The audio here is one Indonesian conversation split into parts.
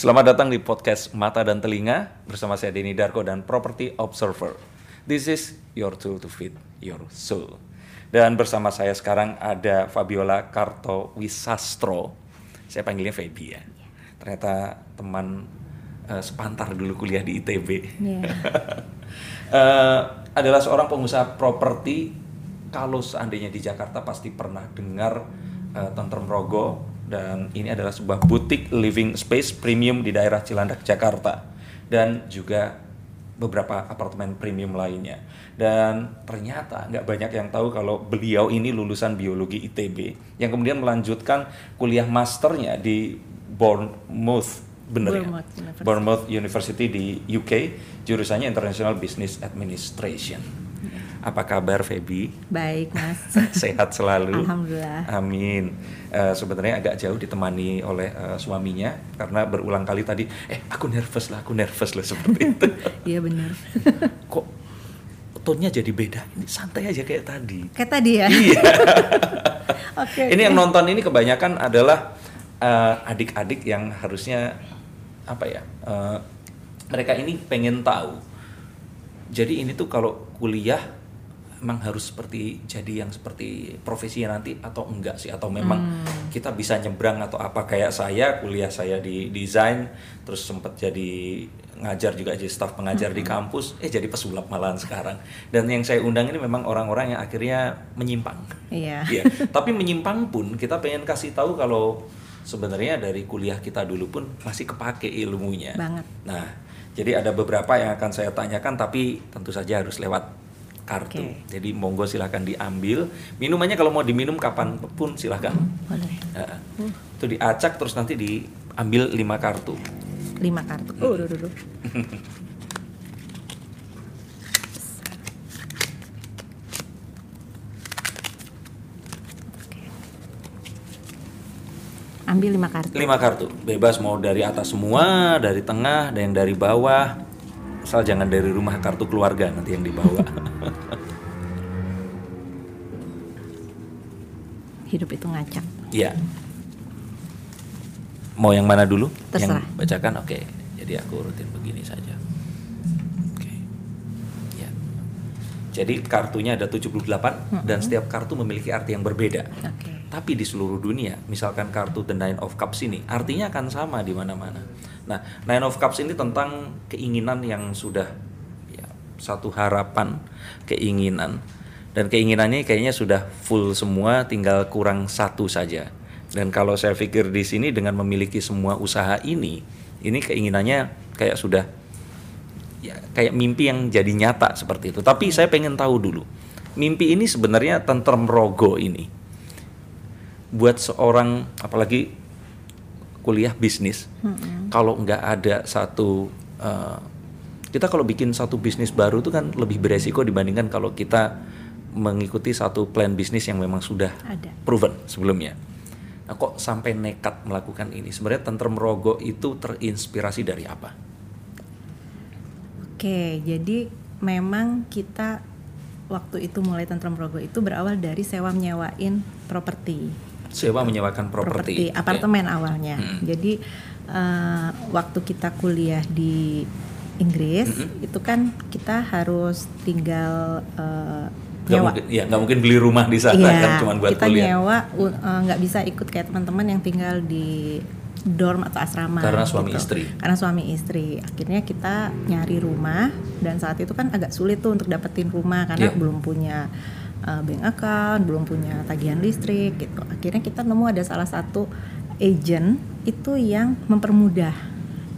Selamat datang di podcast Mata dan Telinga bersama saya Denny Darko dan Property Observer. This is your tool to feed your soul. Dan bersama saya sekarang ada Fabiola Karto Wisastro. Saya panggilnya Febi ya. Ternyata teman uh, sepantar dulu kuliah di ITB. Iya. Eh, adalah seorang pengusaha properti. Kalau seandainya di Jakarta pasti pernah dengar uh, Tentrem Rogo dan ini adalah sebuah butik living space premium di daerah Cilandak Jakarta dan juga beberapa apartemen premium lainnya dan ternyata nggak banyak yang tahu kalau beliau ini lulusan biologi ITB yang kemudian melanjutkan kuliah masternya di Bournemouth bener ya? Bournemouth University. Bournemouth University di UK jurusannya International Business Administration apa kabar Feby Baik, Mas. sehat selalu Alhamdulillah. Amin. Eh, sebenarnya agak jauh ditemani oleh eh, suaminya karena berulang kali tadi, eh aku nervous lah, aku nervous lah seperti itu. Iya benar. Kok tone-nya jadi beda? Ini santai aja kayak tadi. Kayak tadi ya. Iya. Oke. ini yang nonton ini kebanyakan adalah eh, adik-adik yang harusnya apa ya? eh, mereka ini pengen tahu. Jadi ini tuh kalau kuliah emang harus seperti jadi yang seperti profesinya nanti atau enggak sih atau memang Hmm. kita bisa nyebrang atau apa kayak saya kuliah saya di desain terus sempat jadi ngajar juga jadi staf pengajar di kampus eh jadi pesulap malahan sekarang dan yang saya undang ini memang orang-orang yang akhirnya menyimpang Iya. Iya, tapi menyimpang pun kita pengen kasih tahu kalau sebenarnya dari kuliah kita dulu pun masih kepake ilmunya. Banget. Nah, jadi ada beberapa yang akan saya tanyakan tapi tentu saja harus lewat kartu. Oke. Jadi monggo silahkan diambil. Minumannya kalau mau diminum kapan pun silahkan. Boleh. Nah, Itu diacak terus nanti diambil lima kartu. Lima kartu. Oh, duh, duh, Ambil lima kartu. Lima kartu, bebas mau dari atas semua, dari tengah, dan yang dari bawah. Asal jangan dari rumah kartu keluarga nanti yang dibawa. Hidup itu ngacak. Iya. Mau yang mana dulu? Terserah. Yang bacakan? Oke. Jadi aku rutin begini saja. Oke. Ya. Jadi kartunya ada 78 dan setiap kartu memiliki arti yang berbeda. Oke. Tapi di seluruh dunia, misalkan kartu The Nine of Cups ini, artinya akan sama di mana-mana. Nah, Nine of Cups ini tentang keinginan yang sudah ya, satu harapan, keinginan, dan keinginannya kayaknya sudah full semua, tinggal kurang satu saja. Dan kalau saya pikir di sini dengan memiliki semua usaha ini, ini keinginannya kayak sudah ya kayak mimpi yang jadi nyata seperti itu. Tapi saya pengen tahu dulu, mimpi ini sebenarnya tentrem rogo ini buat seorang apalagi kuliah bisnis kalau nggak ada satu eh, kita kalau bikin satu bisnis baru itu kan lebih beresiko dibandingkan kalau kita mengikuti satu plan bisnis yang memang sudah Ada. proven sebelumnya. Nah, kok sampai nekat melakukan ini? Sebenarnya Tentrem Rogo itu terinspirasi dari apa? Oke, jadi memang kita waktu itu mulai tantrum rogo itu berawal dari sewa menyewain properti. Sewa menyewakan properti. Apartemen awalnya. Hmm. Jadi eh, waktu kita kuliah di Inggris Hmm. itu kan kita harus tinggal eh, Nggak nyewa. mungkin, ya nggak mungkin beli rumah di sana Iya, kan cuma buat kita kuliah. nyewa eh, nggak bisa ikut kayak teman-teman yang tinggal di dorm atau asrama. Karena suami gitu. istri. Karena suami istri. Akhirnya kita nyari rumah dan saat itu kan agak sulit tuh untuk dapetin rumah karena Iya. belum punya eh, bank account, belum punya tagihan listrik gitu. Akhirnya kita nemu ada salah satu agent itu yang mempermudah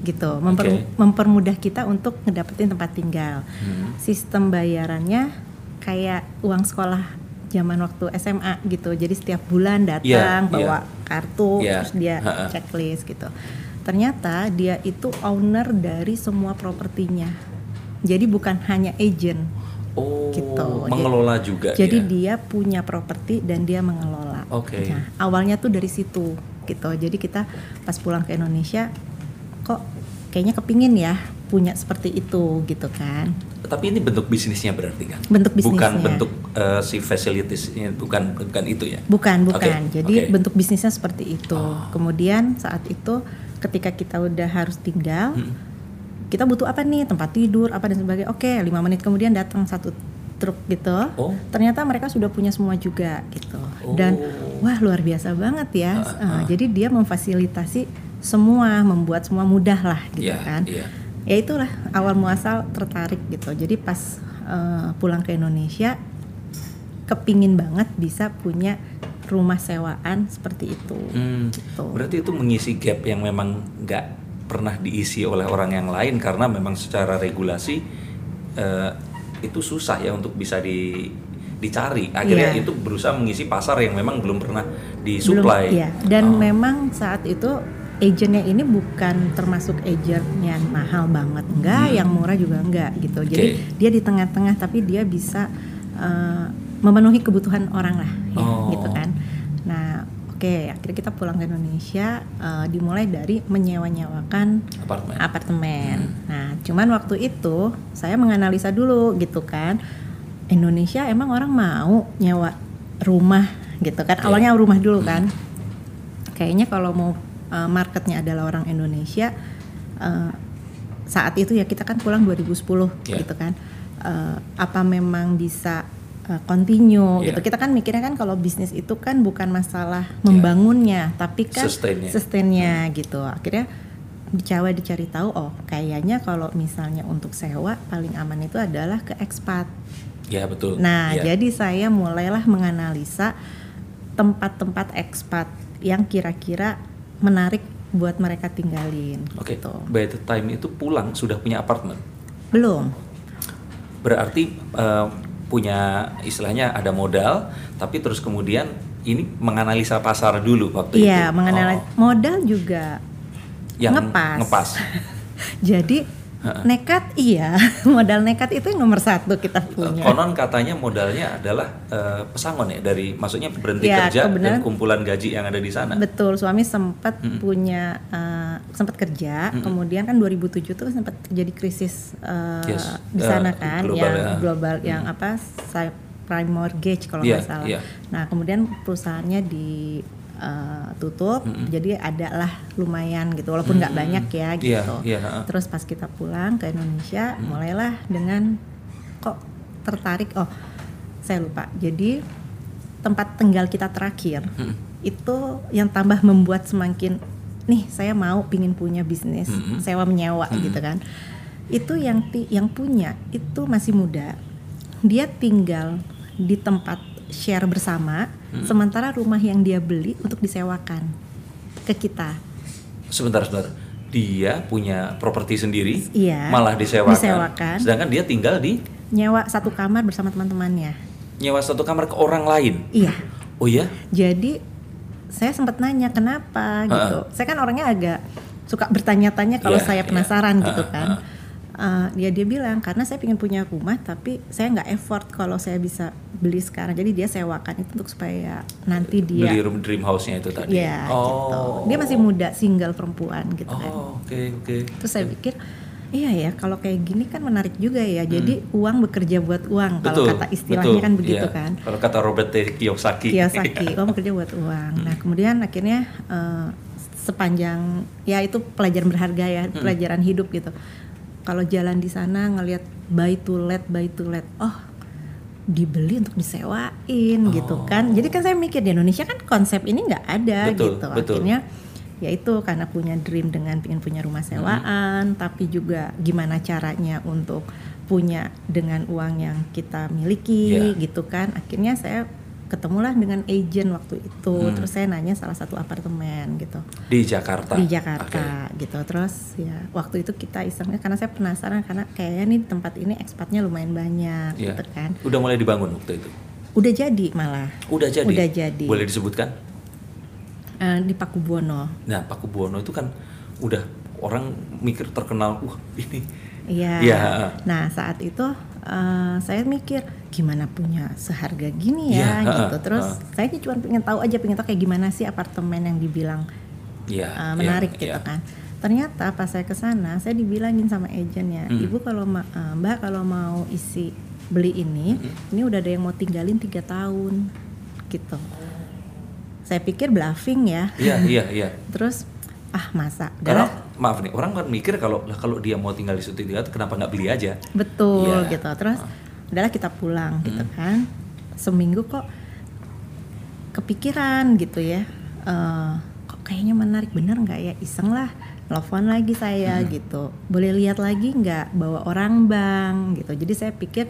gitu, memper- Oke. mempermudah kita untuk ngedapetin tempat tinggal. Hmm. Sistem bayarannya kayak uang sekolah zaman waktu SMA gitu. Jadi setiap bulan datang Iya, bawa iya. kartu Iya, terus dia ha-ha. checklist gitu. Ternyata dia itu owner dari semua propertinya. Jadi bukan hanya agent. Oh, Gitu. mengelola juga. Jadi ya? dia punya properti dan dia mengelola. Oke. Nah, awalnya tuh dari situ gitu. Jadi kita pas pulang ke Indonesia kok kayaknya kepingin ya punya seperti itu gitu kan. Tapi ini bentuk bisnisnya berarti kan? Bentuk Bukan bisnisnya. bentuk eh, si facilities-nya, bukan bukan itu ya? Bukan, bukan. Jadi oke. bentuk bisnisnya seperti itu. Oh. Kemudian saat itu ketika kita udah harus tinggal, Hmm. Kita butuh apa nih? Tempat tidur, apa dan sebagainya. Oke, lima menit kemudian datang satu truk gitu. Oh. Ternyata mereka sudah punya semua juga gitu. Oh. Dan wah luar biasa banget ya. Ah, Uh, Jadi dia memfasilitasi semua, membuat semua mudah lah gitu Iya, kan. iya. Ya itulah awal muasal tertarik gitu. Jadi pas uh, pulang ke Indonesia kepingin banget bisa punya rumah sewaan seperti itu. Hmm, Gitu. Berarti itu mengisi gap yang memang nggak pernah diisi oleh orang yang lain karena memang secara regulasi eh, itu susah ya untuk bisa di dicari. Akhirnya Iya. itu berusaha mengisi pasar yang memang belum pernah Belum, disuplai. iya. Dan Oh. memang saat itu agentnya ini bukan termasuk agent yang mahal banget, enggak, Hmm. yang murah juga enggak gitu. Jadi dia di tengah-tengah tapi dia bisa uh, memenuhi kebutuhan orang lah, ya, Oh. Oke, akhirnya kita pulang ke Indonesia, uh, dimulai dari menyewa-nyewakan Apartemen. apartemen. Hmm. Nah, cuman waktu itu saya menganalisa dulu gitu kan. Indonesia emang orang mau nyewa rumah gitu kan. Iya. Awalnya rumah dulu Hmm. kan. Kayaknya kalau mau uh, marketnya adalah orang Indonesia uh, saat itu ya kita kan pulang 2010 Iya. gitu kan. Uh, apa memang bisa uh, continue Iya. gitu. Kita kan mikirnya kan kalau bisnis itu kan bukan masalah membangunnya, tapi kan Sustainnya. sustainnya gitu. Akhirnya dicawa dicari tahu oh kayaknya kalau misalnya untuk sewa paling aman itu adalah ke ekspat. Ya betul. Nah, Ya. jadi saya mulailah menganalisa tempat-tempat ekspat yang kira-kira menarik buat mereka tinggalin Oke. gitu. By the time itu pulang sudah punya apartemen. Belum. Berarti eh, punya istilahnya ada modal, tapi terus kemudian ini menganalisa pasar dulu waktu itu. Iya, mengenal Oh, modal juga yang ngepas. ngepas. Jadi nekat iya, modal nekat itu yang nomor satu kita punya. Konon katanya modalnya adalah eh, pesangon ya dari maksudnya berhenti Ya, kerja dan kebenaran- kumpulan gaji yang ada di sana. Betul, suami sempat Mm-mm. punya uh, sempat kerja, Mm-mm. kemudian kan 2007 tuh sempat terjadi krisis uh, Yes, di uh, sana kan, global yang ya. global yang apa sa- prime mortgage kalau Iya, nggak salah. iya. Nah kemudian perusahaannya ditutup, Mm-mm. jadi ada lah lumayan gitu, walaupun nggak Mm-mm. banyak ya Iya, gitu. iya, ha. Terus pas kita pulang ke Indonesia, Mm. mulailah dengan kok tertarik, oh saya lupa. Jadi tempat tinggal kita terakhir Mm-mm. itu yang tambah membuat semakin nih saya mau pingin punya bisnis Mm-mm. sewa menyewa Mm-mm. gitu kan itu yang yang punya itu masih muda dia tinggal di tempat share bersama Mm. sementara rumah yang dia beli untuk disewakan ke kita Sebentar, sebentar. Dia punya properti sendiri, Iya, malah disewakan. disewakan. Sedangkan dia tinggal di nyewa satu kamar bersama teman-temannya nyewa satu kamar ke orang lain. iya Oh iya? jadi saya sempat nanya kenapa gitu saya kan orangnya agak suka bertanya-tanya kalau Iya, saya iya. penasaran Ha, gitu kan Eh, dia dia bilang karena saya ingin punya rumah tapi saya nggak effort kalau saya bisa beli sekarang jadi dia sewakan itu untuk supaya nanti dia Beli room dream house-nya itu tadi. ya gitu oh. dia masih muda single perempuan gitu kan Oh, oke, oke. terus saya pikir iya ya kalau kayak gini kan menarik juga ya jadi uang bekerja buat uang kalau Hmm. Kata istilahnya betul, kan begitu iya. kan Kalau kata Robert T. Kiyosaki. Kiyosaki, oh bekerja buat uang. Nah kemudian akhirnya eh, sepanjang ya itu pelajaran berharga ya, Hmm. pelajaran hidup gitu. Kalau jalan di sana ngelihat buy to let, buy to let, oh dibeli untuk disewain gitu Oh. kan. Jadi kan saya mikir di Indonesia kan konsep ini nggak ada Betul, gitu. betul. Akhirnya ya itu karena punya dream dengan ingin punya rumah Hmm. sewaan, tapi juga gimana caranya untuk punya dengan uang yang kita miliki Yeah. gitu kan. Akhirnya saya ketemulah dengan agent waktu itu Hmm. terus saya nanya salah satu apartemen gitu Di Jakarta. di Jakarta gitu terus ya waktu itu kita isengnya karena saya penasaran karena kayaknya nih tempat ini ekspatnya lumayan banyak Iya. gitu kan Udah mulai dibangun waktu itu. udah jadi malah Udah jadi. Udah jadi. Boleh disebutkan? Eh, di Pakubuwono Nah, Paku Buwono itu kan udah orang mikir terkenal, wah ini. Iya. Iya. Nah saat itu eh, saya mikir gimana punya seharga gini ya Iya, gitu. Terus heeh. saya cuma pengen tahu aja pengen tahu kayak gimana sih apartemen yang dibilang Iya. uh, iya, menarik gitu iya. kan. ternyata pas saya ke sana saya dibilangin sama agennya Hmm. ibu kalau ma- eh, mbak kalau mau isi beli ini Hmm. ini udah ada yang mau tinggalin tiga tahun gitu saya pikir bluffing ya Iya, iya, iya. terus ah masa Karena maaf nih, orang kan mikir kalau lah kalau dia mau tinggal di situ dia kenapa nggak beli aja? betul Iya. gitu terus udahlah kita pulang gitu Hmm. kan. Seminggu kok kepikiran gitu ya. Eh, kok kayaknya menarik bener nggak ya? Iseng lah telepon lagi saya Hmm. gitu. Boleh lihat lagi nggak bawa orang bank gitu. Jadi saya pikir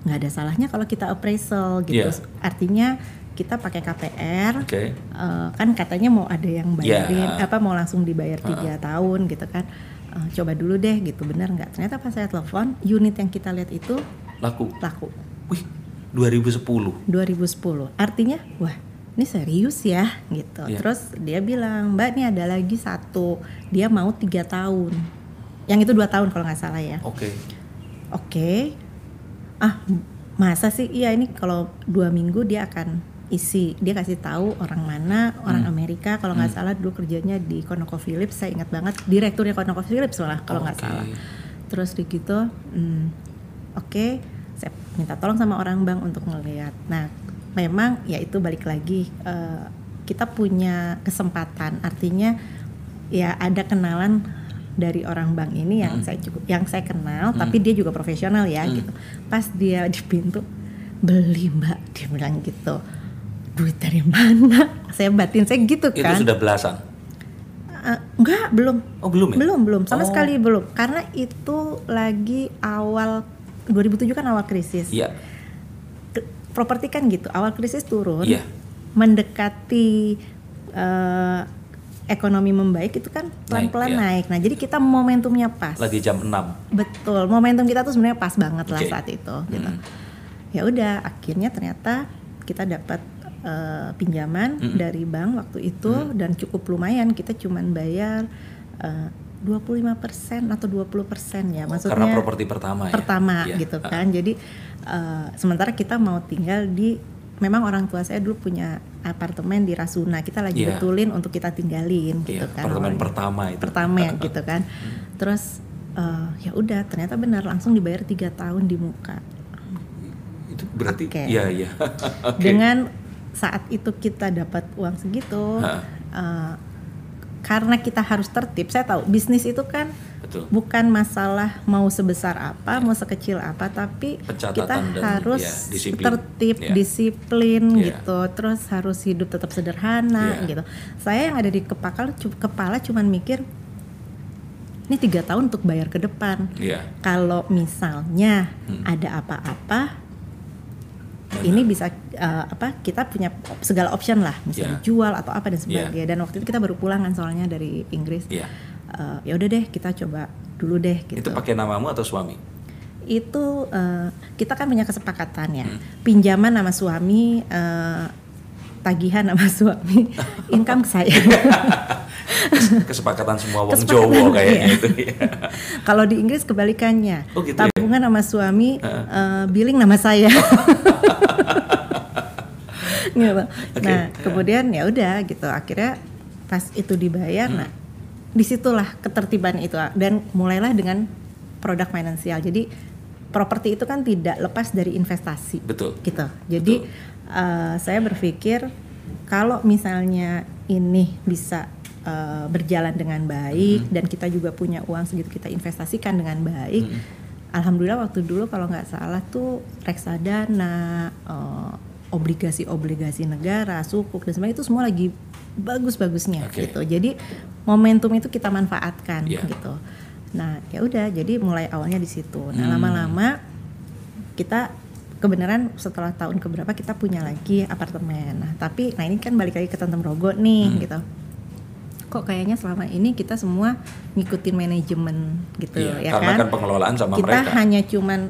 nggak ada salahnya kalau kita appraisal gitu. Iya. artinya kita pakai KPR Oke. Eh, kan katanya mau ada yang bayarin Ya. apa mau langsung dibayar tiga tahun gitu kan. Eh, coba dulu deh gitu. Bener nggak? Ternyata pas saya telepon unit yang kita lihat itu Laku. laku. Wih, 2010. 2010 artinya wah ini serius ya gitu. Iya. terus dia bilang mbak ini ada lagi satu. Dia mau tiga tahun. Yang itu dua tahun kalau nggak salah ya. Oke. oke. Ah masa sih? Iya ini kalau dua minggu dia akan isi. Dia kasih tahu orang mana orang Amerika. Kalau nggak salah dulu kerjanya di ConocoPhillips. Saya ingat banget direkturnya ConocoPhillips malah kalau nggak Oke. salah. Terus di gitu hmm, oke saya minta tolong sama orang bank untuk ngelihat nah memang ya itu balik lagi eh, kita punya kesempatan. Artinya ya ada kenalan dari orang bank ini yang saya cukup yang saya kenal tapi dia juga profesional ya Hmm. gitu. Pas dia di pintu beli mbak dia bilang gitu. Duit dari mana? Saya batin saya gitu Itu kan. sudah belasan. Eh, enggak belum. Oh, belum ya? belum belum. Sama Oh. sekali belum. Karena itu lagi awal 2007 kan awal krisis Iya. Properti kan gitu awal krisis turun Iya. mendekati eh, ekonomi membaik itu kan pelan-pelan Naik, iya. naik, nah jadi kita momentumnya pas Lagi jam 6. betul momentum kita tuh sebenarnya pas banget lah Oke. saat itu gitu Hmm. ya udah akhirnya ternyata kita dapat eh, pinjaman Mm. dari bank waktu itu dan cukup lumayan kita cuman bayar eh, 25% atau 20% ya maksudnya Karena properti pertama ya. pertama Iya. gitu kan. Jadi eh, sementara kita mau tinggal di memang orang tua saya dulu punya apartemen di Rasuna. Kita lagi Iya. betulin untuk kita tinggalin gitu Iya, kan. apartemen awalnya. pertama itu. Pertama ya gitu kan. Terus eh, ya udah ternyata benar langsung dibayar tiga tahun di muka. Itu berarti Oke. iya iya. Oke. Dengan saat itu kita dapat uang segitu Ha. Karena kita harus tertib. Saya tahu bisnis itu kan Betul. bukan masalah mau sebesar apa, mau sekecil apa, tapi Pencatatan kita dan, harus ya, disiplin. tertib, Ya. disiplin Ya. gitu, terus harus hidup tetap sederhana Ya. gitu. Saya yang ada di kepala, kepala cuman mikir ini tiga tahun untuk bayar ke depan. Iya. Kalau misalnya Hmm. ada apa-apa, ini bisa eh, apa? Kita punya segala option lah, misalnya Ya. jual atau apa dan sebagainya. Dan waktu itu kita baru pulang kan soalnya dari Inggris. Iya. Eh, ya udah deh kita coba dulu deh gitu. Itu pakai namamu atau suami? Itu eh, kita kan punya kesepakatan ya. Hmm. Pinjaman nama suami, eh, tagihan nama suami, income saya. Kesepakatan semua wong Jowo kayaknya iya. itu. Iya. Kalau di Inggris kebalikannya. Oh, gitu ya? Tabungan nama suami, eh, billing nama saya. gitu. Nah, kemudian ya udah gitu. Akhirnya pas itu dibayar, Hmm. nah di situlah ketertiban itu dan mulailah dengan produk finansial. Jadi properti itu kan tidak lepas dari investasi Betul. gitu. Jadi eh, saya berpikir kalau misalnya ini bisa eh, berjalan dengan baik Mm-hmm. dan kita juga punya uang segitu kita investasikan dengan baik. Mm-hmm. Alhamdulillah waktu dulu kalau nggak salah tuh reksadana, eh, obligasi-obligasi negara, sukuk dan sebagainya itu semua lagi bagus-bagusnya Oke. gitu. Jadi momentum itu kita manfaatkan Iya. gitu. Nah ya udah jadi mulai awalnya di situ. Nah Hmm. lama-lama kita kebenaran setelah tahun keberapa kita punya lagi apartemen. Nah, tapi nah ini kan balik lagi ke Tante Rogo nih Hmm. gitu. Kok kayaknya selama ini kita semua ngikutin manajemen gitu Iya, ya karena kan? kan pengelolaan sama kita mereka. hanya cuman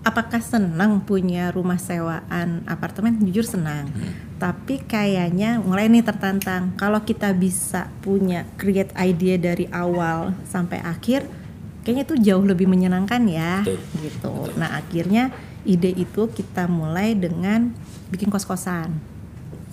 apakah senang punya rumah sewaan apartemen? Jujur senang. Hmm. Tapi kayaknya mulai nih tertantang. Kalau kita bisa punya create idea dari awal sampai akhir, kayaknya itu jauh lebih menyenangkan ya, Betul, gitu. betul. Nah akhirnya ide itu kita mulai dengan bikin kos-kosan.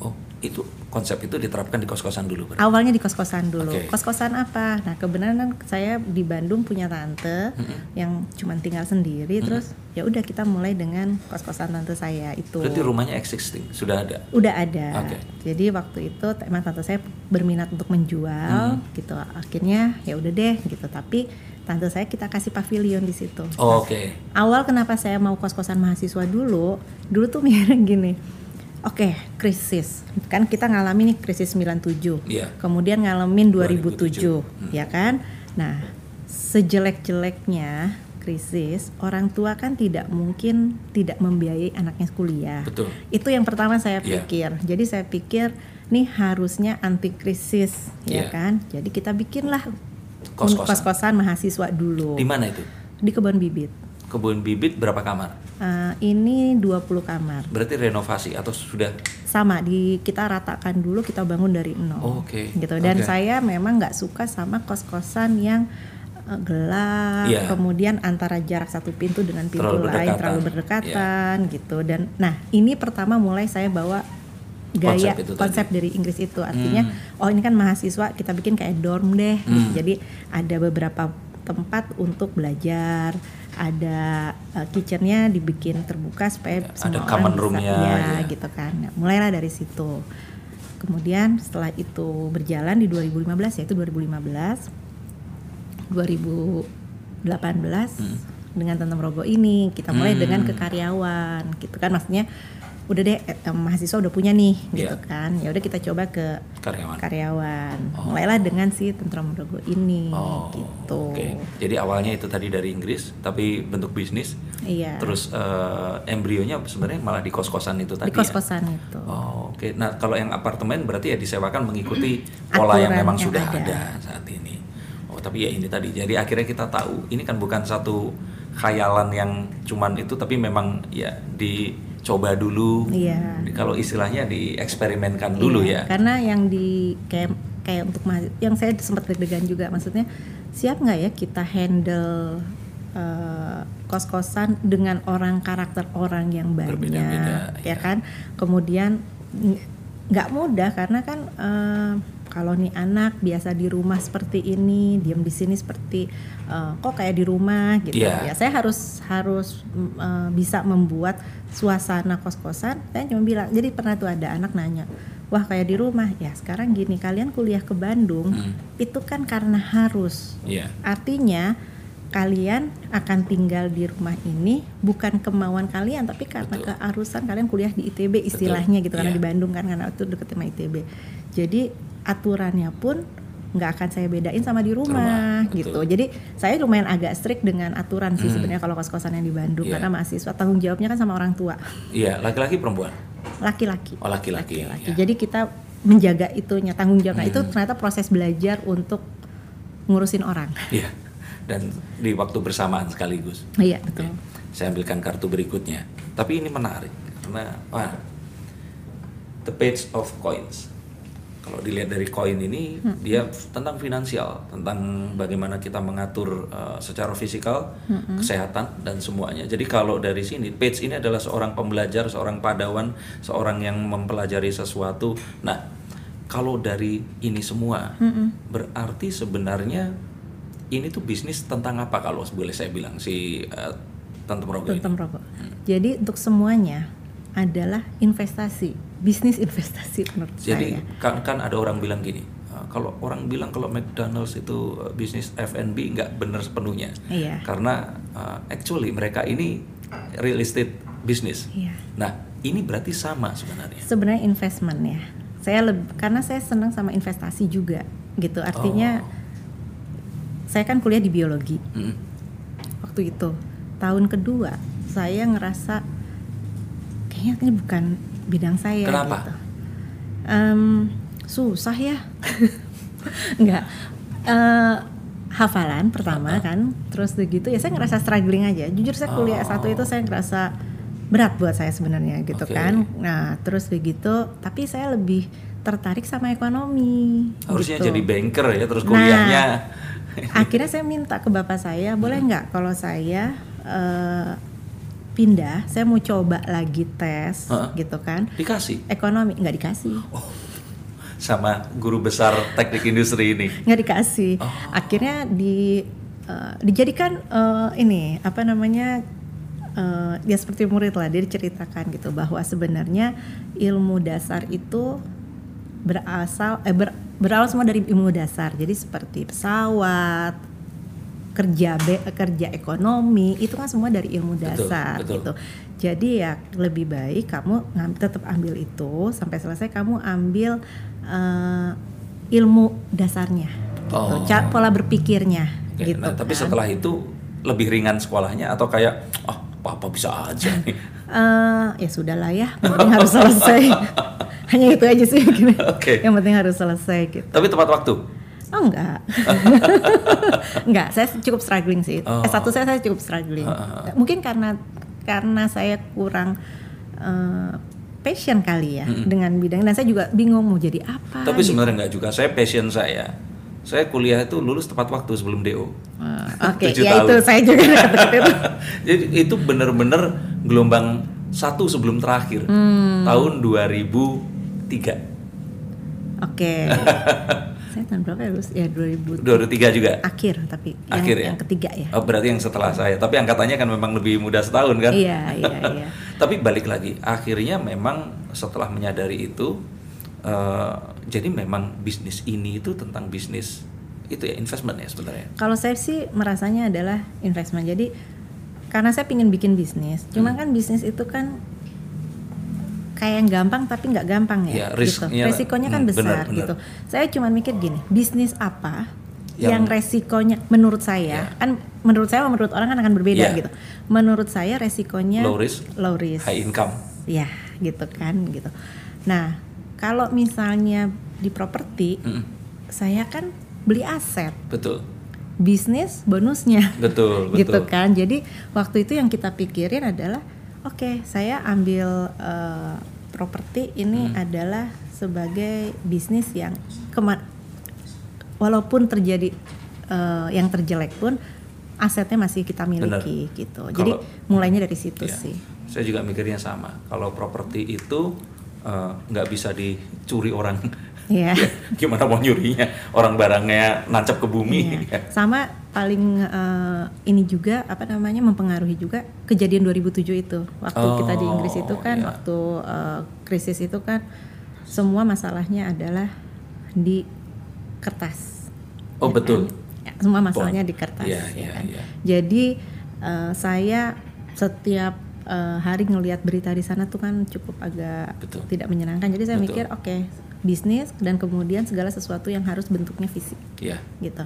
Oh, itu konsep itu diterapkan di kos-kosan dulu. berarti? Awalnya di kos-kosan dulu. Oke. Kos-kosan apa? Nah, kebenaran saya di Bandung punya tante yang cuma tinggal sendiri terus ya udah kita mulai dengan kos-kosan tante saya itu. Berarti rumahnya existing, sudah ada. Udah ada. Oke. Jadi waktu itu emang tante saya berminat untuk menjual gitu. Akhirnya ya udah deh gitu. Tapi tante saya kita kasih pavilion di situ. Oh, Oke. Awal kenapa saya mau kos-kosan mahasiswa dulu? Dulu tuh mikirnya gini. Oke, krisis. Kan kita ngalamin nih krisis 97. Iya. Kemudian ngalamin 2007. 2007, ya kan? Nah, sejelek-jeleknya krisis, orang tua kan tidak mungkin tidak membiayai anaknya kuliah. Betul. Itu yang pertama saya Iya. pikir. Jadi saya pikir nih harusnya anti krisis, Iya. ya kan? Jadi kita bikinlah Kos-kosan. kos-kosan mahasiswa dulu Di mana itu? di kebun bibit. Kebun bibit berapa kamar? Eh, ini 20 kamar. Berarti renovasi atau sudah? Sama di kita ratakan dulu kita bangun dari nol. Oh, Oke. Gitu. Dan Oke. saya memang nggak suka sama kos-kosan yang eh, gelap, Iya. kemudian antara jarak satu pintu dengan pintu Terlalu lain berdekatan. terlalu berdekatan gitu. Dan nah, ini pertama mulai saya bawa gaya Konsep itu tadi. konsep dari Inggris itu artinya Hmm. oh ini kan mahasiswa kita bikin kayak dorm deh gitu. Hmm. jadi ada beberapa tempat untuk belajar ada uh, kitchennya dibikin terbuka supaya Ada semua common orang bisa ya, ya. gitu kan Nah, mulailah dari situ kemudian setelah itu berjalan di 2015 yaitu 2015 2018 Hmm. dengan Tante Merogo ini kita mulai Hmm. dengan ke karyawan gitu kan maksudnya udah deh eh, mahasiswa udah punya nih gitu Iya. kan ya udah kita coba ke Karyawan. karyawan Oh. mulailah dengan si Tante Merogo ini Oh, gitu Oke. Jadi awalnya itu tadi dari Inggris, tapi bentuk bisnis. iya Terus eh, embrionya sebenarnya malah di kos-kosan itu tadi. di kos-kosan itu Ya? Oh, Oke. Nah kalau yang apartemen berarti ya disewakan mengikuti pola yang Aturan memang yang sudah ada. ada. saat ini. Oh tapi ya ini tadi. Jadi akhirnya kita tahu ini kan bukan satu khayalan yang cuman itu, tapi memang ya dicoba dulu. Iya. Kalau istilahnya dieksperimenkan dulu Iya, ya. Karena yang di kayak kayak untuk yang saya sempat deg-degan juga maksudnya siap nggak ya kita handle eh, kos-kosan dengan orang karakter orang yang banyak Berbeda-beda, ya iya. kan kemudian ng- nggak mudah karena kan eh, kalau nih anak biasa di rumah seperti ini diam di sini seperti eh, kok kayak di rumah gitu Iya. ya saya harus harus eh, bisa membuat suasana kos-kosan saya cuma bilang jadi pernah tuh ada anak nanya wah kayak di rumah ya sekarang gini kalian kuliah ke Bandung Hmm. itu kan karena harus Iya. artinya kalian akan tinggal di rumah ini bukan kemauan kalian tapi karena Betul. keharusan kalian kuliah di ITB istilahnya gitu karena Iya. di Bandung kan karena itu deket sama ITB jadi aturannya pun nggak akan saya bedain sama di rumah, Rumah, gitu betul. jadi saya lumayan agak strict dengan aturan sih Hmm. sebenarnya kalau kos-kosan yang di Bandung Iya. karena mahasiswa tanggung jawabnya kan sama orang tua Iya. Laki-laki perempuan. laki-laki Oh laki-laki. laki-laki. ya. Jadi kita menjaga itunya tanggung jawab. Nah, itu Hmm. ternyata proses belajar untuk ngurusin orang. Iya. Dan di waktu bersamaan sekaligus. Iya betul. Oke, Saya ambilkan kartu berikutnya. Tapi ini menarik karena wah, the page of coins. Kalau dilihat dari koin ini, Hmm. dia tentang finansial, tentang bagaimana kita mengatur uh, secara fisikal, Hmm. kesehatan dan semuanya. Jadi kalau dari sini, page ini adalah seorang pembelajar, seorang padawan, seorang yang mempelajari sesuatu. Nah, kalau dari ini semua, Mm-mm. berarti sebenarnya ini tuh bisnis tentang apa kalau boleh saya bilang si uh, Tante Merogo ini? Tentang rokok. Jadi untuk semuanya adalah investasi, bisnis investasi menurut Jadi saya. kan kan ada orang bilang gini, uh, kalau orang bilang kalau McDonald's itu uh, bisnis F&B nggak benar sepenuhnya, Iya. karena uh, actually mereka ini real estate bisnis. Iya. Nah ini berarti sama sebenarnya. Sebenarnya investment ya. Saya karena saya senang sama investasi juga gitu. Artinya Oh. saya kan kuliah di biologi. Mm. waktu itu tahun kedua saya ngerasa kayaknya ini bukan bidang saya Kenapa? gitu Em, susah ya nggak Eh, hafalan pertama kan terus begitu ya saya ngerasa struggling aja jujur saya kuliah Oh. satu itu saya ngerasa berat buat saya sebenarnya gitu Oke. kan nah terus begitu tapi saya lebih tertarik sama ekonomi Harusnya gitu jadi banker ya terus Nah, kuliahnya. akhirnya saya minta ke bapak saya boleh nggak kalau saya eh, pindah saya mau coba lagi tes Heeh. gitu kan Dikasih. ekonomi nggak dikasih Oh. sama guru besar teknik industri ini? nggak dikasih Oh. akhirnya di eh, dijadikan eh, ini apa namanya eh, dia seperti murid lah dia diceritakan gitu bahwa sebenarnya ilmu dasar itu berasal eh, ber- berawal semua dari ilmu dasar jadi seperti pesawat kerja be- kerja ekonomi itu kan semua dari ilmu Betul, dasar betul. gitu jadi ya lebih baik kamu ngam- tetap ambil itu sampai selesai kamu ambil eh, ilmu dasarnya gitu. Oh. Ca- pola berpikirnya Oke, gitu nah, tapi kan. setelah itu lebih ringan sekolahnya atau kayak ah papa bisa aja nih. Eh, ya sudahlah ya penting harus selesai hanya itu aja sih Oke. yang penting harus selesai gitu Tapi tepat waktu. Oh enggak enggak saya cukup struggling sih Oh. S1 saya saya cukup struggling Ah, mungkin karena karena saya kurang eh, passion kali ya dengan bidang dan saya juga bingung mau jadi apa Tapi gitu. sebenarnya nggak juga. Saya passion saya. Saya kuliah itu lulus tepat waktu sebelum DO. Eh, oke Tujuh ya tahun. itu saya juga itu Jadi itu bener-bener gelombang satu sebelum terakhir. Hmm. Tahun 2003. oke saya tahun berapa ya lulus ya 2000 2003 juga. akhir tapi yang, Akhir ya? yang ketiga ya Oh, berarti yang setelah saya. Tapi angkatannya kan memang lebih muda setahun kan? iya iya iya Tapi balik lagi, akhirnya memang setelah menyadari itu, eh, jadi memang bisnis ini itu tentang bisnis itu ya investment ya sebenarnya. Kalau saya sih merasanya adalah investment. Jadi karena saya pingin bikin bisnis, cuma Hmm. kan bisnis itu kan kayak yang gampang tapi nggak gampang Ya, ya, risk- gitu. iya, Resikonya kan hmm, besar benar, benar. gitu. Saya cuma mikir gini, bisnis apa Yang- yang, resikonya menurut saya Ya. kan menurut saya menurut orang kan akan berbeda Ya. gitu. Menurut saya resikonya Low risk, low risk. high income. Ya, gitu kan gitu. Nah, kalau misalnya di properti, Mm, saya kan beli aset betul, bisnis bonusnya betul, gitu betul. kan jadi waktu itu yang kita pikirin adalah oke saya ambil eh, properti ini Hmm. adalah sebagai bisnis yang kema walaupun terjadi eh, yang terjelek pun asetnya masih kita miliki gitu jadi Kalau- mulainya dari situ Ya, sih Saya juga mikirnya sama. Kalau properti itu eh, nggak bisa dicuri orang. ya Gimana mau nyurinya? Orang barangnya nancap ke bumi. Iya. sama paling eh, ini juga apa namanya mempengaruhi juga kejadian 2007 itu waktu Oh, kita di Inggris itu kan iya. waktu eh, krisis itu kan semua masalahnya adalah di kertas Oh, Ya betul. kan? Ya, semua masalahnya di kertas Iya, ya iya, kan? iya. jadi eh, saya setiap eh, hari ngelihat berita di sana tuh kan cukup agak Betul. tidak menyenangkan jadi saya Betul. mikir oke bisnis dan kemudian segala sesuatu yang harus bentuknya fisik Iya. gitu.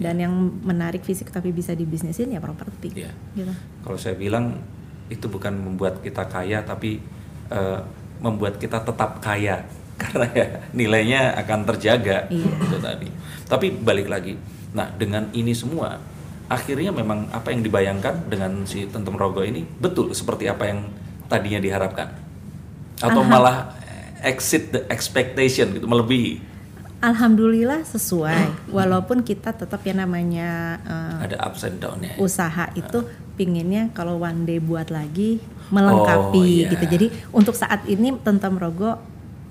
Dan yang menarik fisik tapi bisa dibisnisin ya properti. Iya. Gitu. Kalau saya bilang itu bukan membuat kita kaya tapi eh, membuat kita tetap kaya karena ya nilainya akan terjaga Iya. itu tadi. Tapi balik lagi. Nah, dengan ini semua akhirnya memang apa yang dibayangkan dengan si Tentem Rogo ini betul seperti apa yang tadinya diharapkan. Atau Alham- malah exit the expectation gitu, melebihi. Alhamdulillah sesuai. Walaupun kita tetap ya namanya eh, Ada ups and down-nya. usaha itu pinginnya kalau one day buat lagi melengkapi Oh, iya. gitu. Jadi untuk saat ini Tentam Rogo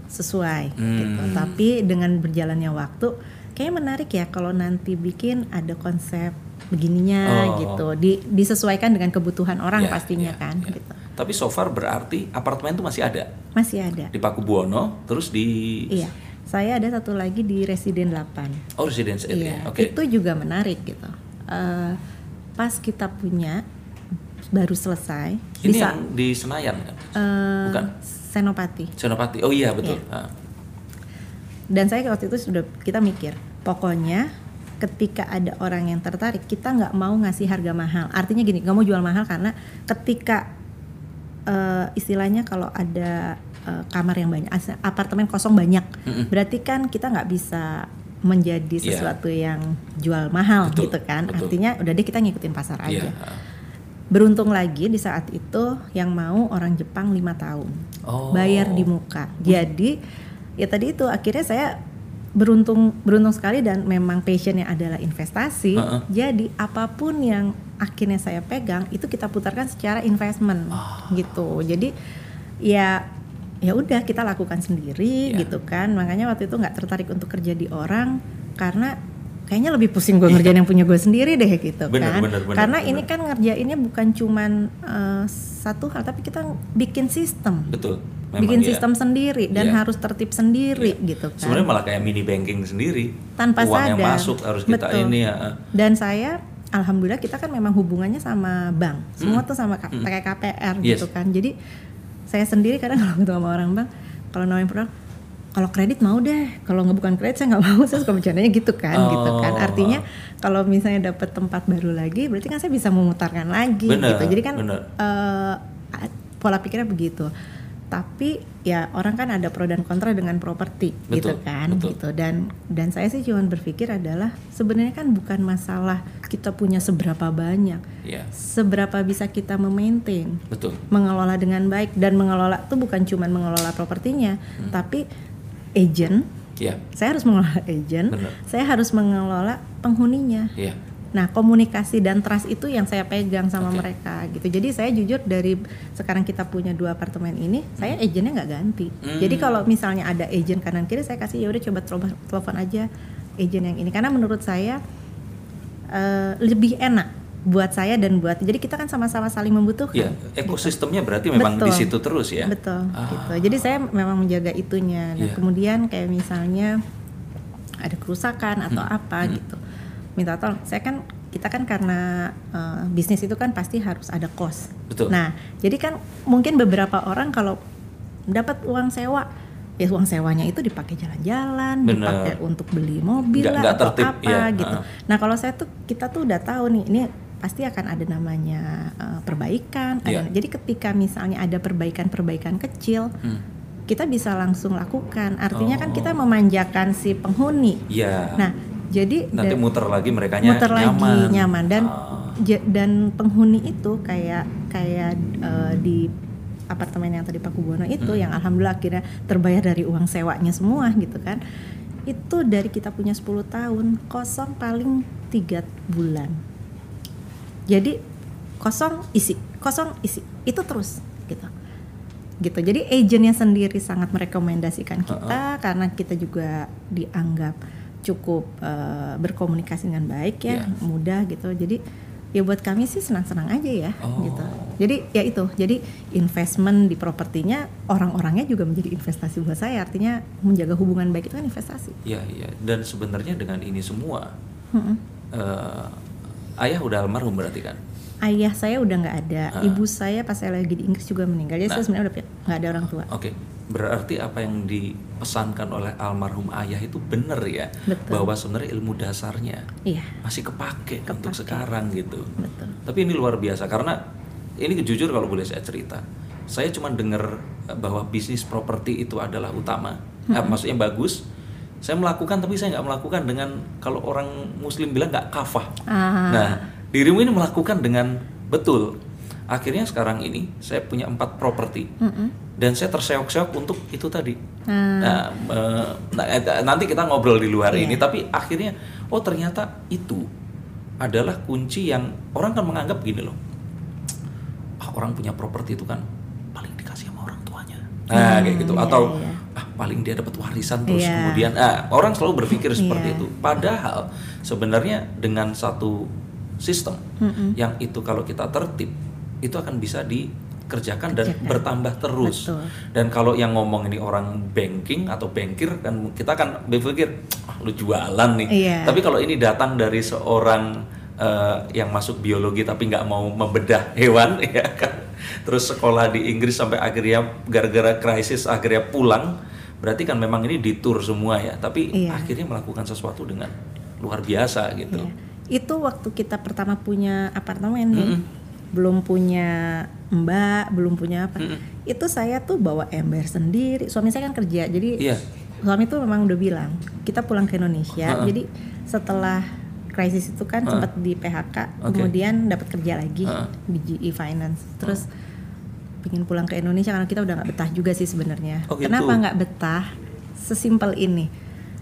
sesuai gitu. Hmm. Tapi dengan berjalannya waktu kayaknya menarik ya kalau nanti bikin ada konsep begininya Oh. gitu. Di, disesuaikan dengan kebutuhan orang Ya, pastinya ya, kan ya. gitu. Tapi so far berarti apartemen itu masih ada Masih ada. di Paku Buwono, terus di Iya. Saya ada satu lagi di Residen 8. Oh Residence Iya, Area, oke. itu juga menarik gitu. Eh, pas kita punya baru selesai Ini bisa yang di Senayan kan? eh, Bukan. Senopati. Senopati. Oh iya betul. Iya. Ah. Dan saya waktu itu sudah kita mikir, pokoknya ketika ada orang yang tertarik, kita nggak mau ngasih harga mahal. Artinya gini, nggak mau jual mahal karena ketika eh, istilahnya kalau ada eh, kamar yang banyak, apartemen kosong banyak, Mm-mm. berarti kan kita nggak bisa menjadi Iya. sesuatu yang jual mahal Betul, gitu kan. betul. Artinya udah deh kita ngikutin pasar aja. Iya. ah. Beruntung lagi di saat itu yang mau orang Jepang lima tahun Oh. bayar di muka. Jadi ya tadi itu akhirnya saya beruntung beruntung sekali dan memang passionnya adalah investasi. Heeh. Jadi apa pun yang akhirnya saya pegang itu kita putarkan secara investment Ah. gitu. Jadi ya ya udah kita lakukan sendiri Ya. gitu kan makanya waktu itu nggak tertarik untuk kerja di orang karena kayaknya lebih pusing gue ngerjain yang punya gue sendiri deh gitu Iya. Bener, kan bener, bener, karena bener. ini kan ngerjainnya bukan cuman eh, satu hal tapi kita bikin sistem betul memang bikin ya. sistem sendiri dan Iya. harus tertib sendiri Iya. gitu kan sebenarnya malah kayak mini banking sendiri Tanpa uang yang sadar. masuk harus kita Betul. ini ya eh. dan saya alhamdulillah kita kan memang hubungannya sama bank semua tuh sama K- kayak KPR Hmm. Yes. gitu kan jadi saya sendiri kadang kalau ketemu sama orang bank kalau nawarin produk kalau kredit mau deh. Kalau nggak bukan kredit saya nggak mau. Saya suka bercandanya gitu kan gitu kan. Oh. artinya kalau misalnya dapat tempat baru lagi berarti kan saya bisa memutarkan lagi Bener, gitu jadi kan bener. eh, pola pikirnya begitu tapi ya orang kan ada pro dan kontra dengan properti gitu kan betul. gitu. Dan dan saya sih cuma berpikir adalah sebenarnya kan bukan masalah kita punya seberapa banyak. Ya seberapa bisa kita memaintain betul. mengelola dengan baik. Dan mengelola tuh bukan cuma mengelola propertinya Hmm. tapi agent. Ya saya harus mengelola agent Bener. saya harus mengelola penghuninya. Ya Nah, komunikasi dan trust itu yang saya pegang sama Oke. mereka gitu. Jadi saya jujur dari sekarang kita punya dua apartemen ini, saya agennya nggak ganti. Hmm. Jadi kalau misalnya ada agent kanan kiri, saya kasih ya udah coba telepon, aja agent yang ini karena menurut saya eh, lebih enak buat saya dan buat. Jadi kita kan sama-sama saling membutuhkan. ya ekosistemnya berarti memang di Betul. situ terus ya Betul, Ah. gitu. Jadi saya memang menjaga itunya. Nah, Iya. kemudian kayak misalnya ada kerusakan atau Hmm. apa gitu, minta tolong. Saya kan kita kan karena eh, bisnis itu kan pasti harus ada kos. Betul. Nah, jadi kan mungkin beberapa orang kalau dapat uang sewa, ya uang sewanya itu dipakai jalan-jalan, dipakai untuk beli mobil Nggak- lah nggak atau apa iya, gitu. ah. Nah, kalau saya tuh kita tuh udah tahu nih, ini pasti akan ada namanya eh, perbaikan. ada- Iya. Jadi ketika misalnya ada perbaikan-perbaikan kecil, Hmm. kita bisa langsung lakukan. Artinya kan Oh. kita memanjakan si penghuni. ya Nah, jadi nanti da- muter lagi mereka muter lagi nyaman nyaman dan Ah. dan penghuni itu kayak kayak eh, di apartemen yang tadi Pak Kubono itu Hmm. yang alhamdulillah akhirnya terbayar dari uang sewanya semua gitu kan. Itu dari kita punya 10 tahun kosong paling tiga bulan. Jadi kosong isi, kosong isi. Itu terus gitu. Gitu. Jadi agentnya sendiri sangat merekomendasikan kita karena kita juga dianggap cukup eh, berkomunikasi dengan baik ya, Iya. mudah gitu. Jadi ya buat kami sih senang-senang aja ya Oh. gitu. Jadi ya itu. Jadi investment di propertinya orang-orangnya juga menjadi investasi buat saya. Artinya menjaga hubungan baik itu kan investasi. ya ya dan sebenarnya dengan ini semua eh, ayah udah almarhum berarti kan Ayah saya udah nggak ada, Ah. ibu saya pas saya lagi di Inggris juga meninggal. Jadi saya Nah. sebenarnya udah nggak ada orang tua. Oke, berarti apa yang dipesankan oleh almarhum ayah itu benar ya, Betul. bahwa sebenarnya ilmu dasarnya Iya, masih kepake, untuk Kepake. sekarang gitu. betul. Tapi ini luar biasa karena ini jujur kalau boleh saya cerita, saya cuma dengar eh, bahwa bisnis properti itu adalah utama, Eh, maksudnya bagus. Saya melakukan tapi saya nggak melakukan dengan kalau orang Muslim bilang nggak kafah. Ah. Nah, dirimu ini melakukan dengan betul. Akhirnya sekarang ini saya punya empat properti Mm-mm. Dan saya terseok-seok untuk itu tadi. Ah. Nah, eh, nah, eh, nanti kita ngobrol di luar Iya. ini, tapi akhirnya oh ternyata itu adalah kunci yang orang kan menganggap gini loh. Ah, orang punya properti itu kan paling dikasih sama orang tuanya. Nah, Hmm, kayak gitu iya, atau iya. ah paling dia dapat warisan terus Iya. kemudian ah orang selalu berpikir seperti Iya. itu. Padahal sebenarnya dengan satu sistem Mm-mm. yang itu kalau kita tertib itu akan bisa dikerjakan dan Kerjakan. bertambah terus. Betul. Dan kalau yang ngomong ini orang banking atau bankir kan kita kan berpikir ah, lu jualan nih. Iya. Tapi kalau ini datang dari seorang eh, yang masuk biologi tapi nggak mau membedah hewan ya kan. Terus sekolah di Inggris sampai akhirnya gara-gara krisis akhirnya pulang. Berarti kan memang ini ditur semua ya. Tapi Iya. akhirnya melakukan sesuatu dengan luar biasa gitu. Iya. Itu waktu kita pertama punya apartemen nih, Mm-mm. Belum punya mbak, belum punya apa. Mm-mm. Itu saya tuh bawa ember sendiri. Suami saya kan kerja, jadi Iya. suami tuh memang udah bilang kita pulang ke Indonesia. Ha-ha. Jadi setelah krisis itu kan Ha. sempat di PHK, Oke. kemudian dapat kerja lagi Ha. di GE Finance. Terus pingin pulang ke Indonesia karena kita udah nggak betah juga sih sebenarnya. Oh, gitu. Kenapa nggak betah? Sesimpel ini.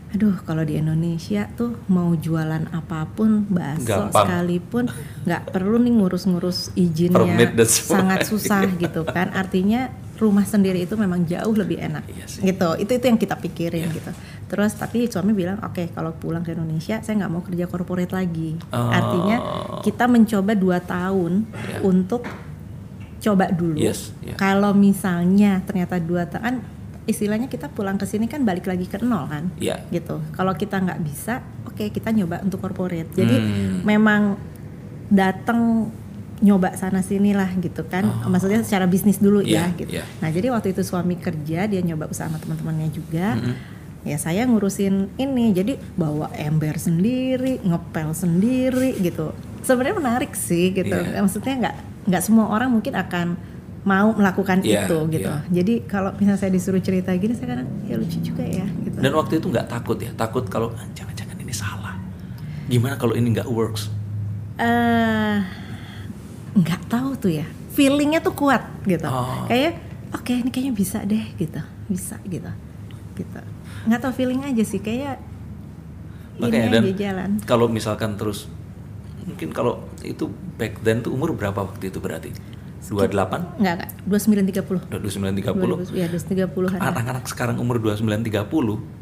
Aduh, kalau di Indonesia tuh mau jualan apa pun, bakso Gampang. sekalipun nggak perlu nih ngurus-ngurus izinnya, sangat susah gitu kan. Artinya rumah sendiri itu memang jauh lebih enak Iya sih. gitu itu itu yang kita pikirin Iya. gitu terus tapi suami bilang oke kalau pulang ke Indonesia saya nggak mau kerja corporate lagi Oh. artinya kita mencoba dua tahun Iya. untuk coba dulu Yes, iya. kalau misalnya ternyata dua tahun istilahnya kita pulang ke sini kan balik lagi ke nol kan Iya. gitu kalau kita nggak bisa oke kita nyoba untuk corporate jadi Hmm. memang datang nyoba sana sini lah gitu kan maksudnya secara bisnis dulu Oh. Iya, ya gitu iya. nah jadi waktu itu suami kerja dia nyoba usaha sama teman-temannya juga Mm-mm. ya saya ngurusin ini jadi bawa ember sendiri ngepel sendiri gitu sebenarnya menarik sih gitu Iya. maksudnya nggak nggak semua orang mungkin akan mau melakukan Iya, itu gitu iya. jadi kalau misalnya saya disuruh cerita gini saya kadang ya lucu juga ya gitu Dan waktu itu nggak takut ya, takut kalau "Ah, jangan-jangan ini salah. Gimana kalau ini nggak works? eh nggak tahu tuh ya feelingnya tuh kuat gitu Oh. kayak oke ini kayaknya bisa deh gitu bisa gitu gitu nggak tahu feeling aja sih kayak ini Makanya dan aja jalan kalau misalkan terus mungkin kalau itu back then tuh umur berapa waktu itu berarti? 28? nggak nggak dua sembilan tiga puluh 29 30? ya dua tiga puluhan Anak-anak sekarang umur 29 30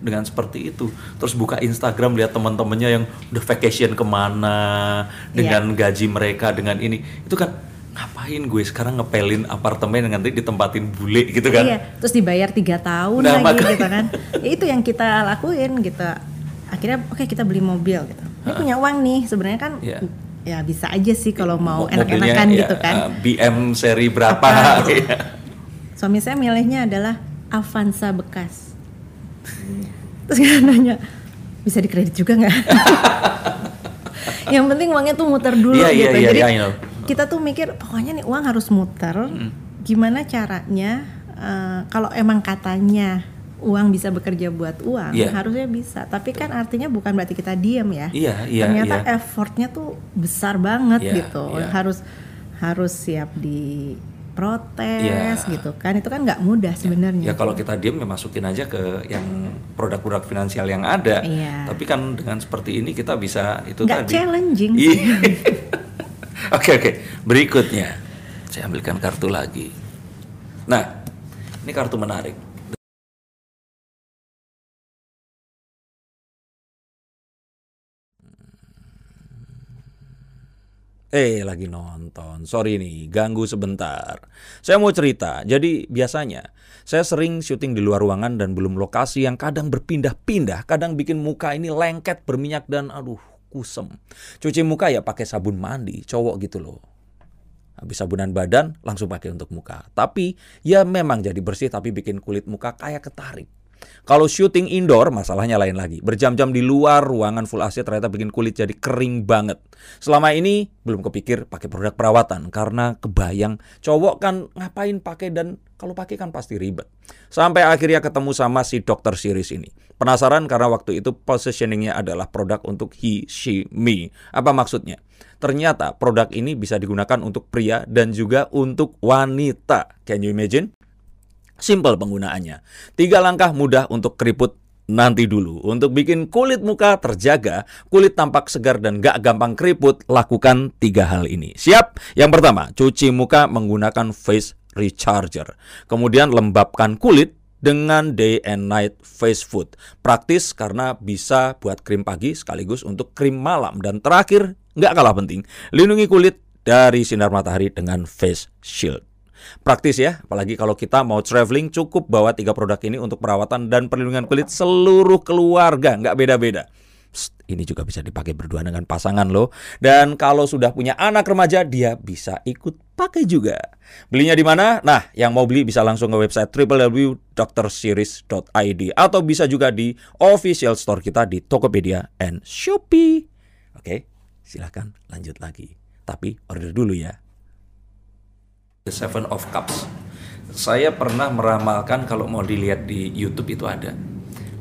dengan seperti itu terus buka Instagram lihat teman-temannya yang udah vacation ke mana dengan Iya. gaji mereka dengan ini itu kan ngapain gue sekarang ngepelin apartemen yang nanti ditempatin bule gitu kan Iya, terus dibayar tiga tahun Nah, lagi makanya. gitu kan. Ya, itu yang kita lakuin gitu. Akhirnya oke kita beli mobil gitu. Ini punya uang nih sebenarnya kan Iya. Ya bisa aja sih kalau mau enak-enakan ya, gitu kan. uh, BM seri berapa Apa? Iya. Suami saya milihnya adalah Avanza bekas. Terus dia nanya, bisa dikredit juga nggak? yang penting uangnya tuh muter dulu Iya, iya, gitu. iya, Jadi iya, I know. kita tuh mikir pokoknya nih uang harus muter. Gimana caranya? eh, kalau emang katanya uang bisa bekerja buat uang, Iya. harusnya bisa. Tapi kan artinya bukan berarti kita diam ya. Iya, iya, Ternyata iya. effortnya tuh besar banget Iya, gitu. iya. Harus harus siap di protes Iya. gitu kan itu kan nggak mudah sebenarnya Ya kalau kita diem ya masukin aja ke yang produk-produk finansial yang ada. Iya. Tapi kan dengan seperti ini kita bisa itu nggak tadi. challenging Iya. Oke oke. Berikutnya saya ambilkan kartu lagi. Nah ini kartu menarik. Eh lagi nonton, sorry nih ganggu sebentar. Saya mau cerita, jadi biasanya saya sering syuting di luar ruangan dan belum lokasi yang kadang berpindah-pindah, kadang bikin muka ini lengket berminyak dan aduh kusem. Cuci muka ya pakai sabun mandi, cowok gitu loh. Habis sabunan badan langsung pakai untuk muka. Tapi ya memang jadi bersih tapi bikin kulit muka kayak ketarik. Kalau syuting indoor masalahnya lain lagi. Berjam-jam di luar ruangan full AC ternyata bikin kulit jadi kering banget. Selama ini belum kepikir pakai produk perawatan karena kebayang cowok kan ngapain pakai dan kalau pakai kan pasti ribet. Sampai akhirnya ketemu sama si dokter series ini. Penasaran karena waktu itu positioningnya adalah produk untuk he, she, me. Apa maksudnya? Ternyata produk ini bisa digunakan untuk pria dan juga untuk wanita. Can you imagine? Simple penggunaannya. Tiga langkah mudah untuk keriput nanti dulu. Untuk bikin kulit muka terjaga, kulit tampak segar dan gak gampang keriput, lakukan tiga hal ini. Siap? Yang pertama, cuci muka menggunakan face recharger. Kemudian lembabkan kulit dengan day and night face food. Praktis karena bisa buat krim pagi sekaligus untuk krim malam. Dan terakhir, nggak kalah penting, lindungi kulit dari sinar matahari dengan face shield. Praktis ya, apalagi kalau kita mau traveling cukup bawa tiga produk ini untuk perawatan dan perlindungan kulit seluruh keluarga, nggak beda-beda. Ini juga bisa dipakai berdua dengan pasangan loh. Dan kalau sudah punya anak remaja, dia bisa ikut pakai juga. Belinya di mana? Nah, yang mau beli bisa langsung ke website www.drseries.id atau bisa juga di official store kita di Tokopedia and Shopee. Oke, silahkan lanjut lagi. Tapi order dulu ya. The Seven of Cups. Saya pernah meramalkan kalau mau dilihat di YouTube itu ada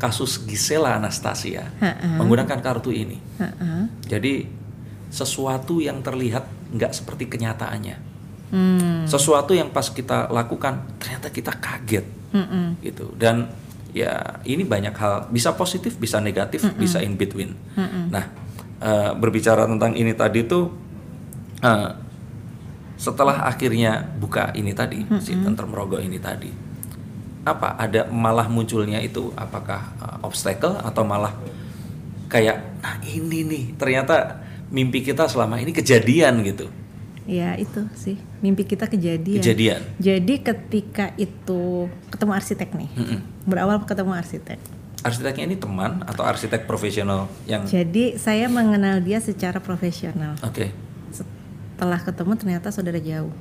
kasus Gisela Anastasia menggunakan kartu ini. Heeh. Jadi sesuatu yang terlihat nggak seperti kenyataannya. Hmm. Sesuatu yang pas kita lakukan ternyata kita kaget Mm-mm. gitu. Dan ya ini banyak hal bisa positif, bisa negatif, bisa in between. Nah eh, berbicara tentang ini tadi tuh eh, setelah akhirnya buka ini tadi si tentrem rogo ini tadi apa ada malah munculnya itu apakah uh, obstacle atau malah kayak nah ini nih ternyata mimpi kita selama ini kejadian gitu Ya itu sih mimpi kita kejadian. kejadian Jadi ketika itu ketemu arsitek nih, Mm-mm. berawal ketemu arsitek. arsiteknya ini teman atau arsitek profesional yang oke Jadi saya mengenal dia secara profesional. Setelah ketemu ternyata saudara jauh.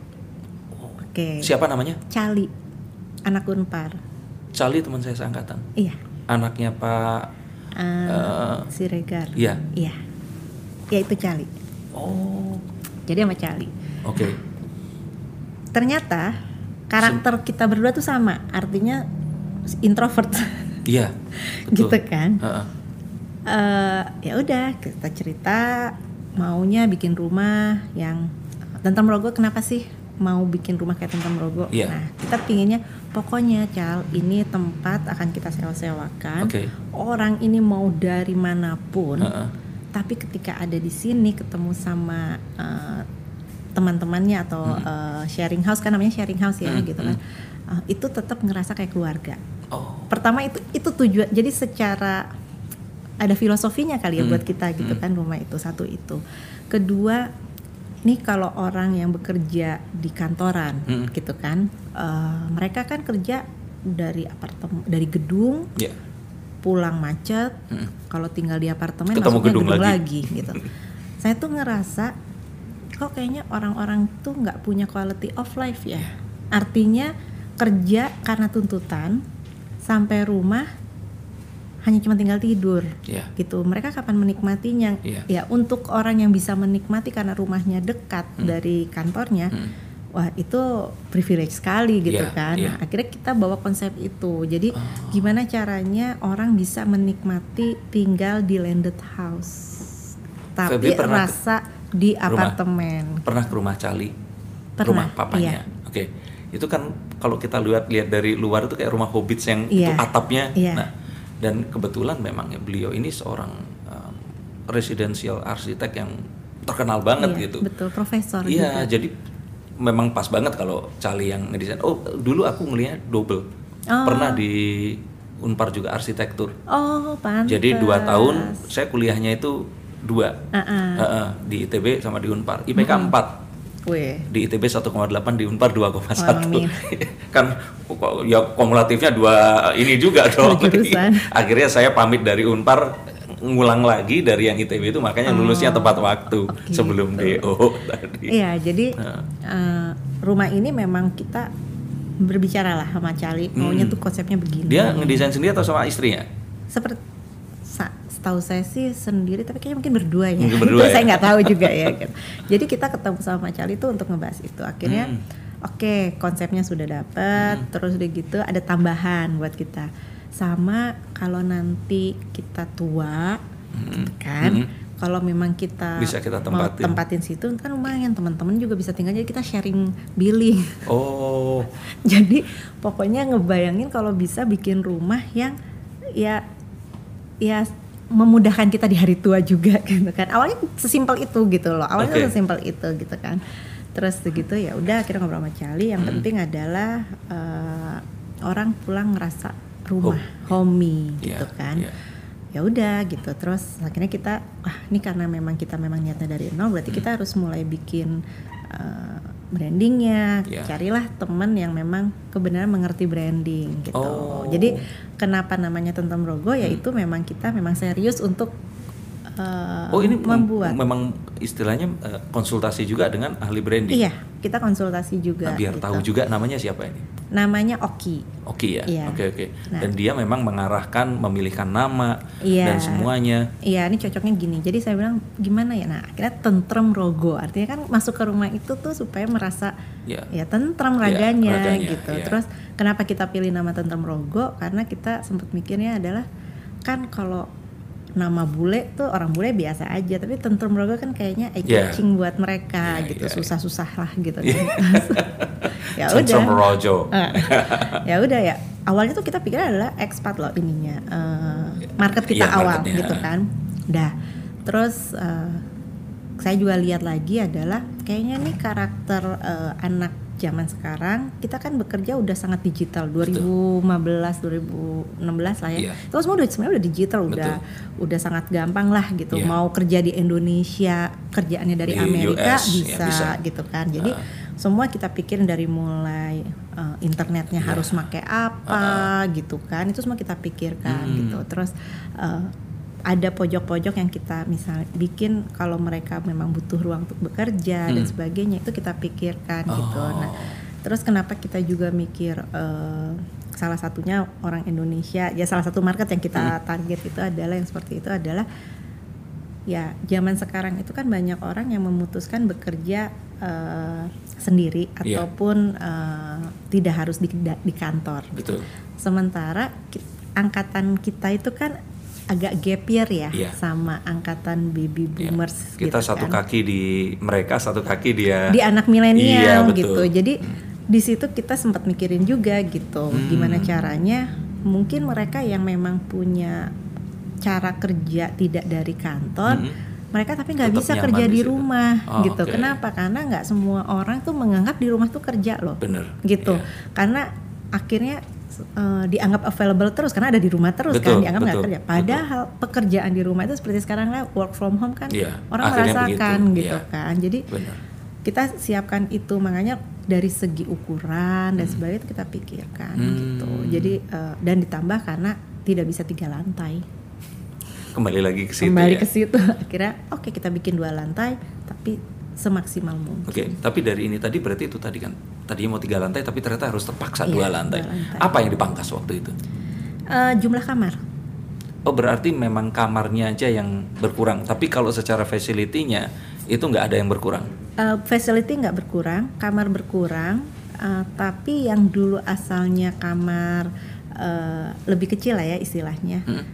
Oke. siapa namanya Cali, anak Unpar. Charlie teman saya seangkatan Iya. anaknya Pak eh, Eh, Siregar. iya. Iya. Ya itu Cali. oh Jadi sama Cali. oke Ternyata karakter kita berdua tuh sama. Artinya introvert. iya betul gitu kan. Heeh. eh ya udah kita cerita maunya bikin rumah yang tentang Rogo kenapa sih mau bikin rumah kayak tentang Rogo? Iya. Nah kita pinginnya pokoknya Cal ini tempat akan kita sewa-sewakan. Oke. Orang ini mau dari mana pun, Heeh. tapi ketika ada di sini ketemu sama eh, teman-temannya atau Hmm. eh, sharing house kan namanya sharing house ya Mm, gitu kan, Eh, itu tetap ngerasa kayak keluarga oh pertama itu itu tujuan jadi secara ada filosofinya kali ya Hmm. buat kita gitu Hmm. kan rumah itu satu itu kedua nih kalau orang yang bekerja di kantoran Hmm. gitu kan eh, mereka kan kerja dari apartemen dari gedung ya pulang macet Mm. kalau tinggal di apartemen Ketemu gedung gedung, lagi. lagi. gitu saya tuh ngerasa kok kayaknya orang-orang tuh nggak punya quality of life ya artinya kerja karena tuntutan sampai rumah hanya cuma tinggal tidur ya gitu mereka kapan menikmatinya Iya. ya untuk orang yang bisa menikmati karena rumahnya dekat Hmm. dari kantornya Hmm. wah itu privilege sekali gitu Iya, kan iya. Nah, akhirnya kita bawa konsep itu jadi Oh. gimana caranya orang bisa menikmati tinggal di landed house tapi rasa di rumah? apartemen pernah ke rumah Cali Pernah, rumah papanya iya. oke itu kan kalau kita lihat lihat dari luar itu kayak rumah hobbits yang itu Iya, atapnya iya. nah dan kebetulan memang ya beliau ini seorang um, residential arsitek yang terkenal banget Iya, gitu. betul profesor iya juga. jadi memang pas banget kalau Cali yang ngedesain. Oh dulu aku ngelihat double. Oh. pernah di Unpar juga arsitektur. Oh pantas. Jadi dua tahun saya kuliahnya itu dua. Ah-ah. Heeh, di ITB sama di Unpar. IPK 4 Weh. di ITB 1,8 di Unpar 2,1 Amin. kan ya kumulatifnya dua ini juga dong akhirnya saya pamit dari Unpar ngulang lagi dari yang ITB itu makanya lulusnya tepat waktu Oh, oke, sebelum gitu. DO tadi Iya, jadi Nah. eh, rumah ini memang kita berbicara lah sama Cali, maunya Hmm. tuh konsepnya begini. dia ngedesain sendiri atau sama istrinya seperti setahu saya sih sendiri, tapi kayaknya mungkin berdua ya. Mungkin berdua Itu ya. saya nggak tahu juga ya. gitu. Jadi kita ketemu sama Cali tuh untuk ngebahas itu. Akhirnya, Hmm. oke konsepnya sudah dapet, terus udah gitu ada tambahan buat kita. Sama kalau nanti kita tua, gitu kan. Hmm. Kalau memang kita Bisa kita mau tempatin. tempatin situ kan lumayan teman-teman juga bisa tinggal jadi kita sharing billing. oh Jadi pokoknya ngebayangin kalau bisa bikin rumah yang ya ya memudahkan kita di hari tua juga gitu kan. Awalnya sesimpel itu gitu loh. Awalnya Oke. sesimpel itu gitu kan. Terus begitu ya udah akhirnya ngobrol sama Cali. Yang Hmm. penting adalah eh, orang pulang ngerasa rumah, homey gitu Iya, kan. iya. Ya udah gitu. Terus akhirnya kita ah ini karena memang kita memang niatnya dari nol berarti Hmm. kita harus mulai bikin eh, brandingnya. Iya. Carilah temen yang memang kebenaran mengerti branding gitu. Oh. Jadi kenapa namanya Tentem Rogo yaitu memang kita memang serius untuk eh, oh ini mem- membuat. memang istilahnya eh, konsultasi juga dengan ahli branding Iya, kita konsultasi juga. Nah, biar gitu. tahu juga namanya siapa ini Namanya Oki. Oke ya, Iya. oke oke. Nah. Dan dia memang mengarahkan, memilihkan nama Iya. dan semuanya. Iya, ini cocoknya gini. Jadi saya bilang gimana ya? Nah, akhirnya tentrem rogo. Artinya kan masuk ke rumah itu tuh supaya merasa Ya. ya tentrem raganya, raganya, gitu. iya. Terus kenapa kita pilih nama tentrem rogo? Karena kita sempat mikirnya adalah kan kalau nama bule tuh orang bule biasa aja, tapi tentrem rogo kan kayaknya eye catching buat mereka Iya, gitu, iya. susah-susah lah gitu. Kan. ya udah. Rojo. Eh, ya udah ya awalnya tuh kita pikir adalah expat loh ininya eh, market kita Iya, awal marketnya. gitu kan dah terus eh, saya juga lihat lagi adalah kayaknya nih karakter eh, anak zaman sekarang kita kan bekerja udah sangat digital 2015 2016 lah ya Iya. itu semua udah sebenarnya udah digital udah udah sangat gampang lah gitu Iya. mau kerja di Indonesia kerjaannya dari Di Amerika US, ya, bisa, bisa. gitu kan jadi Ah. semua kita pikirin dari mulai eh, internetnya Iya. harus pakai apa gitu kan itu semua kita pikirkan Hmm. gitu terus eh, ada pojok-pojok yang kita misal bikin kalau mereka memang butuh ruang untuk bekerja dan Hmm. sebagainya itu kita pikirkan gitu Oh. nah terus kenapa kita juga mikir eh, salah satunya orang Indonesia ya salah satu market yang kita Hmm. target itu adalah yang seperti itu adalah ya zaman sekarang itu kan banyak orang yang memutuskan bekerja eh, sendiri Iya. ataupun eh, tidak harus di, di kantor. betul Sementara angkatan kita itu kan agak gap year ya Iya. sama angkatan baby Ya, boomers. kita gitu satu kan. kaki di mereka satu kaki dia di anak Iya, milenial betul. gitu. Jadi di situ kita sempat mikirin juga gitu, Hmm. gimana caranya mungkin mereka yang memang punya cara kerja tidak dari kantor, Hmm. mereka tapi nggak bisa kerja di rumah Oh, gitu. oke. Kenapa? Karena nggak semua orang tuh menganggap di rumah tuh kerja loh, bener gitu. Iya. Karena akhirnya eh, dianggap available terus karena ada di rumah terus Betul, kan, dianggap nggak betul, kerja. Padahal pekerjaan di rumah itu seperti sekarang lah work from home kan, Iya, orang merasakan begitu, gitu iya. kan. Jadi bener kita siapkan itu makanya dari segi ukuran dan sebagainya itu kita pikirkan Hmm. gitu jadi eh, dan ditambah karena tidak bisa tiga lantai kembali lagi ke situ kembali ya. ke situ akhirnya oke kita bikin dua lantai tapi semaksimal mungkin Oke, tapi dari ini tadi berarti itu tadi kan tadinya mau tiga lantai tapi ternyata harus terpaksa Iya, dua lantai. dua lantai. Apa yang dipangkas waktu itu? Eh, jumlah kamar Oh berarti memang kamarnya aja yang berkurang. Tapi kalau secara facility-nya itu nggak ada yang berkurang. Eh, facility nggak berkurang kamar berkurang eh, tapi yang dulu asalnya kamar eh, lebih kecil lah ya istilahnya Hmm.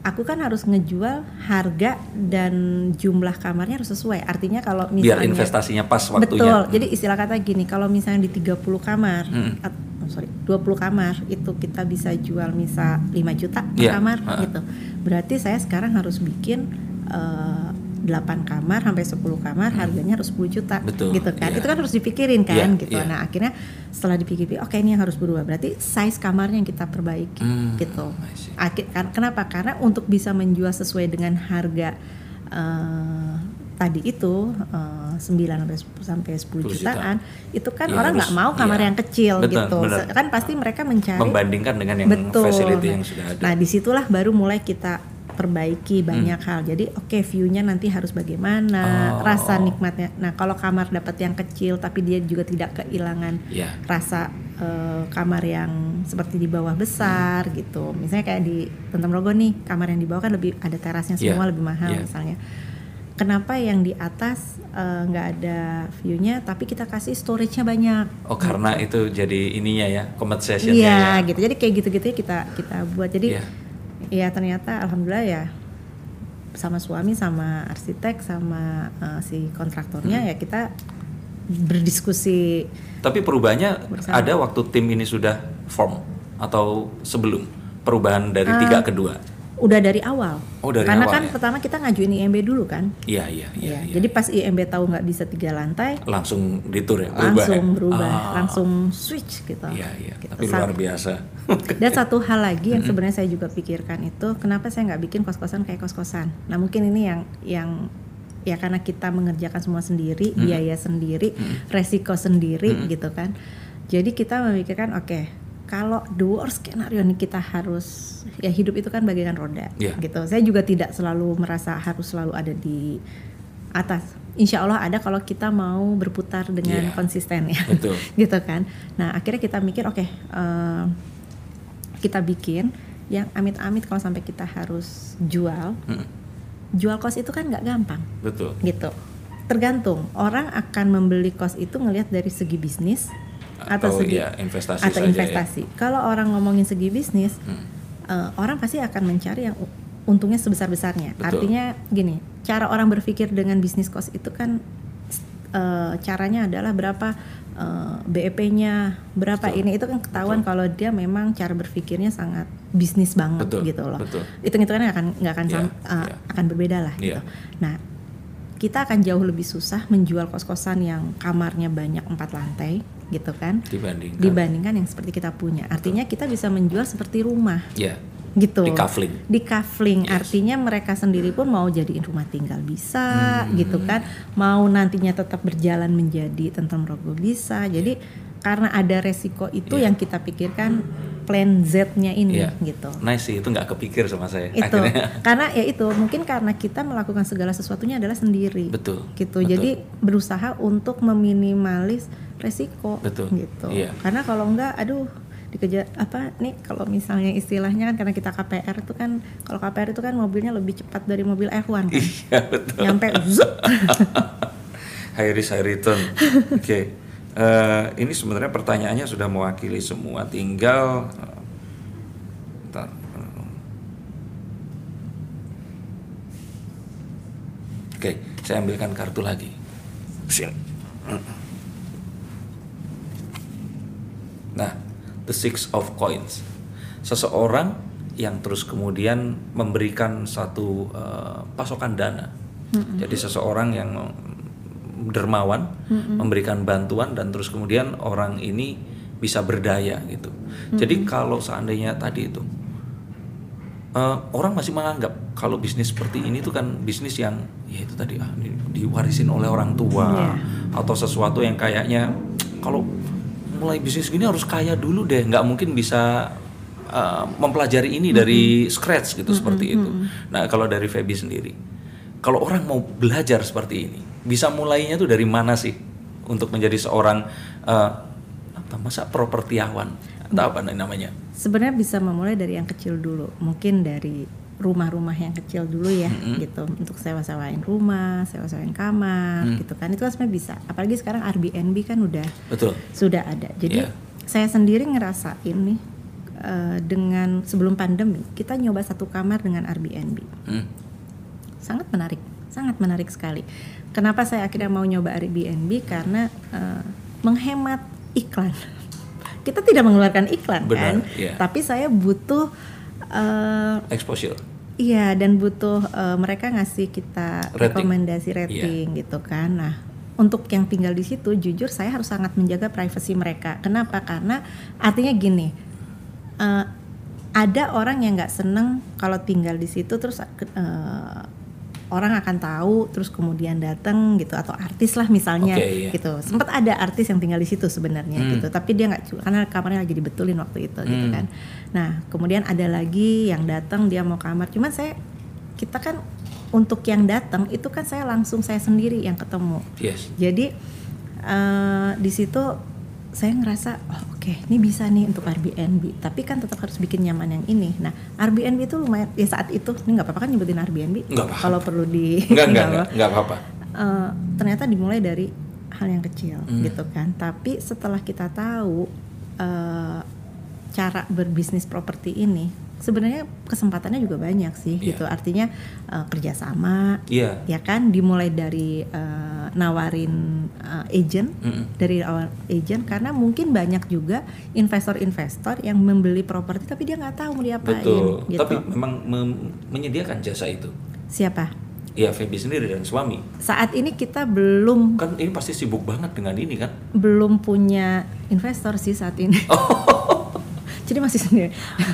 Aku kan harus ngejual harga dan jumlah kamarnya harus sesuai. Artinya kalau Biar misalnya investasinya pas waktunya. Betul. Jadi istilah kata gini, kalau misalnya di 30 kamar Hmm. at- oh, sorry, 20 kamar itu kita bisa jual misal 5 juta per Iya, kamar ha. gitu. Berarti saya sekarang harus bikin eh, 8 kamar sampai 10 kamar harganya harus 10 juta Betul, gitu kan. iya. Itu kan harus dipikirin kan Iya, gitu. iya. Nah, akhirnya setelah dipikir oke ini yang harus berubah. Berarti size kamarnya yang kita perbaiki Hmm, gitu. Kar- kenapa? Karena untuk bisa menjual sesuai dengan harga eh, tadi itu eh, 9 sampai 10 sampai 10 10 jutaan, itu kan Iya, orang nggak mau kamar iya. yang kecil Betul, gitu. benar. Se- Kan pasti mereka mencari Membandingkan dengan yang betul. facility Nah, yang sudah ada. Nah, di situlah baru mulai kita perbaiki Hmm. banyak hal. Jadi oke view-nya nanti harus bagaimana, Oh. rasa nikmatnya. Nah, kalau kamar dapat yang kecil tapi dia juga tidak kehilangan Ya. rasa eh, kamar yang seperti di bawah besar gitu. Misalnya kayak di Tentam Rogo nih, kamar yang di bawah kan lebih ada terasnya Iya, semua lebih mahal iya. misalnya. Kenapa yang di atas eh, nggak ada view-nya tapi kita kasih storage-nya banyak? Oh karena itu jadi ininya ya compensation Iya ya. gitu. Jadi kayak gitu-gitu ya kita kita buat. Jadi Iya. Ya ternyata alhamdulillah ya sama suami sama arsitek sama eh, si kontraktornya Hmm. ya kita berdiskusi Tapi perubahannya Bersama. ada waktu tim ini sudah form atau sebelum perubahan dari Ah. tiga ke dua. Udah dari awal. Oh, dari Karena awal kan ya? pertama kita ngajuin IMB dulu kan. Iya iya iya. Iya, iya. Jadi pas IMB tahu nggak bisa tiga lantai, langsung ditur ya berubah langsung ya? berubah, Ah. langsung switch gitu. Iya iya. Gitu. Tapi luar biasa. Dan satu hal lagi yang sebenarnya saya juga pikirkan itu, kenapa saya nggak bikin kos-kosan kayak kos-kosan? Nah mungkin ini yang yang ya karena kita mengerjakan semua sendiri, biaya sendiri, resiko sendiri gitu kan. Jadi kita memikirkan, oke, kalau the worst skenario nih kita harus ya hidup itu kan bagaikan roda, Iya. gitu. Saya juga tidak selalu merasa harus selalu ada di atas. Insya Allah ada kalau kita mau berputar dengan Iya. konsisten ya Betul. gitu kan. Nah akhirnya kita mikir oke eh, kita bikin yang amit-amit kalau sampai kita harus jual, Hmm, jual kos itu kan nggak gampang Betul. gitu. Tergantung orang akan membeli kos itu ngelihat dari segi bisnis atau, Atau segi ya investasi atau saja ya. investasi. Kalau orang ngomongin segi bisnis, Hmm. eh, orang pasti akan mencari yang untungnya sebesar-besarnya. Betul. Artinya gini, cara orang berpikir dengan bisnis kos itu kan eh, caranya adalah berapa eh, BEP-nya, berapa Betul. ini itu kan ketahuan kalau dia memang cara berpikirnya sangat bisnis banget Betul, gitu loh. betul. Hitung-hitungannya akan nggak akan Iya, sam- eh, iya. akan berbeda lah Iya. gitu. Nah, kita akan jauh lebih susah menjual kos-kosan yang kamarnya banyak empat lantai gitu kan dibandingkan dibandingkan yang seperti kita punya. Artinya kita bisa menjual seperti rumah ya gitu. di kafling Di kafling, Yes. artinya mereka sendiri pun mau jadiin rumah tinggal bisa Hmm. gitu kan. Mau nantinya tetap berjalan menjadi tentram rogo bisa. Jadi karena ada resiko itu Iya. yang kita pikirkan plan Z-nya ini Iya. gitu. nice sih itu nggak kepikir sama saya Itu akhirnya karena ya itu mungkin karena kita melakukan segala sesuatunya adalah sendiri. betul gitu. betul. Jadi berusaha untuk meminimalis resiko Betul. gitu. Iya. Karena kalau enggak aduh dikejar apa nih kalau misalnya istilahnya kan karena kita KPR itu kan kalau KPR itu kan mobilnya lebih cepat dari mobil F1 kan. iya betul Nyampe zup. high risk high return. Oke, Eh, ini sebenarnya pertanyaannya sudah mewakili semua, tinggal eh, bentar. Oke, saya ambilkan kartu lagi. Sini. Nah, the six of coins. Seseorang yang terus kemudian memberikan satu eh, pasokan dana. Jadi seseorang yang dermawan memberikan bantuan dan terus kemudian orang ini bisa berdaya gitu. Jadi kalau seandainya tadi itu eh, orang masih menganggap kalau bisnis seperti ini tuh kan bisnis yang ya itu tadi ah, di- diwarisin oleh orang tua Iya. atau sesuatu yang kayaknya kalau mulai bisnis gini harus kaya dulu deh. Nggak mungkin bisa uh, mempelajari ini dari scratch gitu seperti itu. Nah kalau dari Feby sendiri kalau orang mau belajar seperti ini bisa mulainya tuh dari mana sih untuk menjadi seorang uh, apa masa propertiawan atau apa namanya Sebenarnya bisa memulai dari yang kecil dulu. Mungkin dari rumah-rumah yang kecil dulu ya gitu untuk sewa-sewain rumah, sewa-sewain kamar Mm. gitu kan. Itu kan sebenarnya bisa. Apalagi sekarang Airbnb kan udah betul sudah ada. Jadi Iya. saya sendiri ngerasain nih eh, dengan sebelum pandemi kita nyoba satu kamar dengan Airbnb. Hmm. Sangat menarik, sangat menarik sekali. Kenapa saya akhirnya mau nyoba Airbnb karena eh, menghemat iklan. Kita tidak mengeluarkan iklan kan, Benar, iya. tapi saya butuh eh, exposure Iya dan butuh eh, mereka ngasih kita Rating. rekomendasi rating gitu kan. Nah untuk yang tinggal di situ jujur saya harus sangat menjaga privasi mereka. Kenapa? Karena artinya gini eh, ada orang yang nggak seneng kalau tinggal di situ terus eh, orang akan tahu terus kemudian datang gitu atau artis lah misalnya Oke, iya. gitu. Sempat ada artis yang tinggal di situ sebenarnya Hmm. gitu. Tapi dia nggak karena kamarnya lagi dibetulin waktu itu gitu Hmm. kan. Nah, kemudian ada lagi yang datang dia mau kamar. Cuman saya kita kan untuk yang datang itu kan saya langsung saya sendiri yang ketemu. yes Jadi eh, di situ saya ngerasa oh oke ini bisa nih untuk Airbnb. Tapi kan tetap harus bikin nyaman yang ini. Nah Airbnb itu lumayan ya saat itu ini nggak apa-apa kan nyebutin Airbnb. Nggak. Kalau perlu di nggak enggak apa-apa Eh, ternyata dimulai dari hal yang kecil Hmm. gitu kan. Tapi setelah kita tahu eh, cara berbisnis properti ini, sebenarnya kesempatannya juga banyak sih Iya. gitu. Artinya eh, kerjasama, iya ya kan, dimulai dari eh, nawarin eh, agent, Mm-mm. dari awal agent karena mungkin banyak juga investor-investor yang membeli properti tapi dia nggak tahu mau diapain betul gitu. tapi memang mem- menyediakan jasa itu Siapa? ya Feby sendiri dan suami Saat ini kita belum kan ini pasti sibuk banget dengan ini kan belum punya investor sih saat ini. Jadi masih sendiri.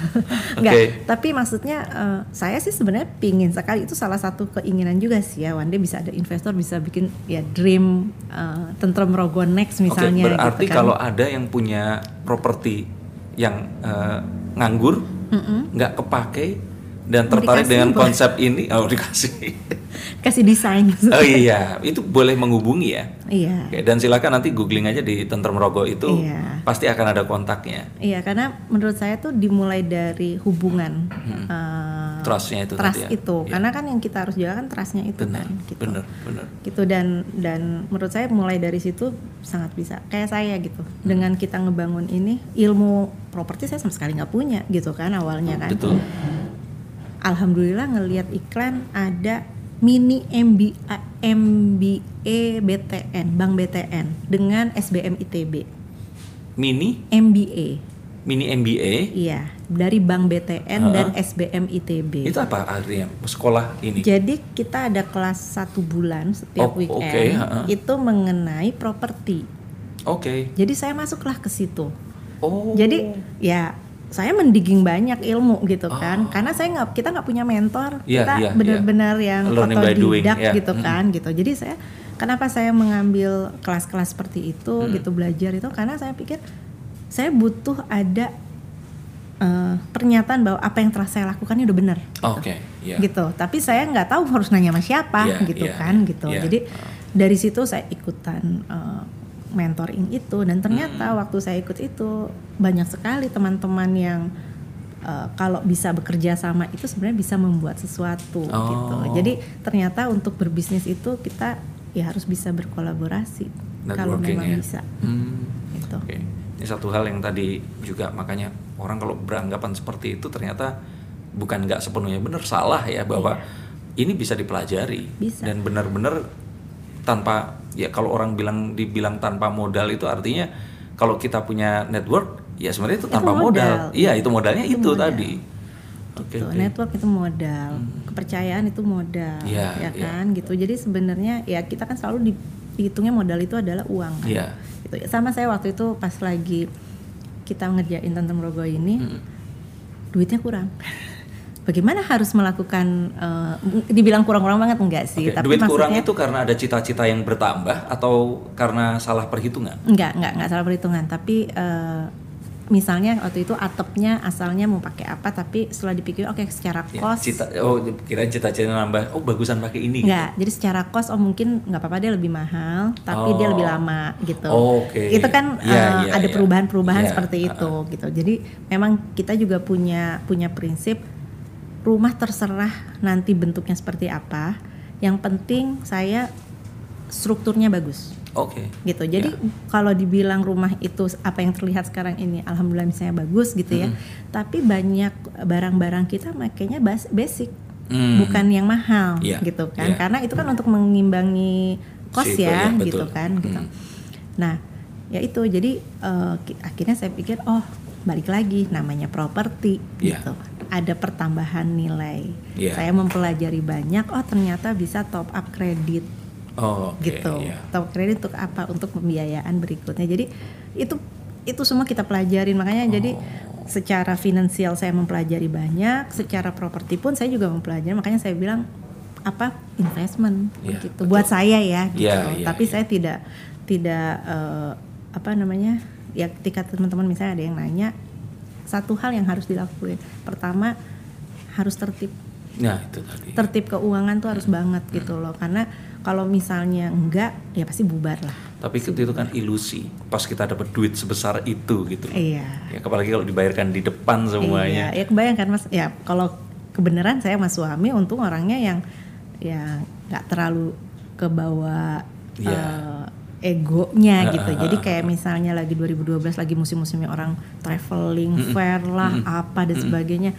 Enggak, Oke. tapi maksudnya eh, saya sih sebenarnya pingin sekali itu salah satu keinginan juga sih ya. One day bisa ada investor bisa bikin ya dream eh, tentrem rogo next misalnya Oke, berarti gitu kan. kalau ada yang punya properti yang eh, nganggur, nggak kepake dan tertarik dikasih, dengan boleh. konsep ini, oh dikasih. kasih desain. oh iya, itu boleh menghubungi ya. Iya. Oke, dan silakan nanti googling aja di Tentrem Rogo itu Iya. pasti akan ada kontaknya. Iya, karena menurut saya tuh dimulai dari hubungan eh, Trustnya itu trust tadi ya. itu. Iya. Karena kan yang kita harus jaga kan trustnya itu Benar, kan. Gitu. benar, benar. gitu dan dan menurut saya mulai dari situ sangat bisa kayak saya gitu Hmm. dengan kita ngebangun ini ilmu properti saya sama sekali nggak punya gitu kan awalnya kan Betul. Alhamdulillah ngelihat iklan ada mini MBA MBA BTN Bank BTN dengan SBM ITB Mini, MBA mini MBA. iya dari Bank BTN Ha-ha. dan SBM ITB. Itu apa artinya? Sekolah ini. Jadi kita ada kelas satu bulan setiap Oh, weekend ha-ha. itu mengenai properti. Oke. Jadi saya masuklah ke situ. Oh. Jadi ya saya mendigging banyak ilmu gitu Oh. kan, karena saya nggak kita nggak punya mentor, Iya, kita iya, benar-benar yang by doing, otodidak iya. gitu Mm-mm. kan, gitu. Jadi saya kenapa saya mengambil kelas-kelas seperti itu, Mm. gitu belajar itu karena saya pikir saya butuh ada eh, pernyataan bahwa apa yang telah saya lakukan ini udah benar. Oke. Iya. gitu tapi saya nggak tahu harus nanya sama siapa Iya, gitu iya, kan iya, gitu iya. jadi dari situ saya ikutan eh, mentoring itu dan ternyata Hmm. waktu saya ikut itu banyak sekali teman-teman yang eh, kalau bisa bekerja sama itu sebenarnya bisa membuat sesuatu Oh. gitu jadi ternyata untuk berbisnis itu kita ya harus bisa berkolaborasi kalau memang ya. bisa Hmm. gitu Oke. Ini satu hal yang tadi juga makanya orang kalau beranggapan seperti itu ternyata bukan nggak sepenuhnya benar salah ya bahwa ini bisa dipelajari. Bisa. dan benar-benar tanpa ya kalau orang bilang dibilang tanpa modal itu artinya kalau kita punya network ya sebenarnya itu Itu tanpa modal. modal. Iya, itu modalnya itu, Itu modal. tadi. Oke. gitu. oke. Network itu modal, kepercayaan itu modal, Iya, ya iya. kan gitu. Jadi sebenarnya ya kita kan selalu di- dihitungnya modal itu adalah uang. Kan? Iya. Gitu. Sama saya waktu itu pas lagi kita ngerjain Tante Merogo ini, Mm. duitnya kurang. Bagaimana harus melakukan? eh, dibilang kurang-kurang banget enggak sih? Oke, Tapi duit kurang maksudnya- itu karena ada cita-cita yang bertambah atau karena salah perhitungan? Enggak, enggak, enggak salah perhitungan. Tapi eh, misalnya waktu itu atapnya asalnya mau pakai apa, tapi setelah dipikir oke secara Ya, kos cita oh kira cita-cita nambah oh bagusan pakai ini gitu. Enggak, jadi secara kos oh mungkin nggak apa-apa dia lebih mahal, tapi dia Oh. lebih lama gitu. Oh, oke. Itu kan Iya, eh, iya, ada iya. perubahan-perubahan Iya, seperti itu gitu. Jadi memang kita juga punya punya prinsip rumah terserah nanti bentuknya seperti apa. Yang penting saya strukturnya bagus Oke. gitu. Jadi Ya. kalau dibilang rumah itu apa yang terlihat sekarang ini alhamdulillah misalnya bagus gitu ya. Tapi banyak barang-barang kita makanya bas- basic Hmm. bukan yang mahal Iya, gitu kan. iya. Karena itu kan untuk mengimbangi kos Situ, ya ya, gitu kan gitu. Hmm. Nah, ya itu jadi ki- akhirnya saya pikir oh balik lagi namanya properti Iya. gitu. Ada pertambahan nilai. Iya. Saya mempelajari banyak oh ternyata bisa top up kredit Oh, oke, gitu. iya. Top kredit untuk apa? Untuk pembiayaan berikutnya. Jadi itu itu semua kita pelajarin. Makanya jadi Oh. secara finansial saya mempelajari banyak, secara properti pun saya juga mempelajari. Makanya saya bilang apa investment Iya, gitu. betul. Buat saya ya gitu. Iya, iya, Tapi iya. saya tidak tidak eh, apa namanya? Ya ketika teman-teman misalnya ada yang nanya satu hal yang harus dilakuin. Pertama harus tertib Nah, itu tadi. tertib keuangan tuh harus banget gitu loh karena kalau misalnya enggak ya pasti bubar lah Tapi itu kan ilusi. Pas kita dapat duit sebesar itu gitu. iya Ya, apalagi kalau dibayarkan di depan semuanya. iya ya kebayangkan mas ya kalau kebenaran saya mas suami untung orangnya yang yang nggak terlalu ke bawah Iya. eh, egonya Ah, gitu. ah, jadi ah, kayak misalnya lagi 2012 lagi musim-musimnya orang traveling fair lah apa dan sebagainya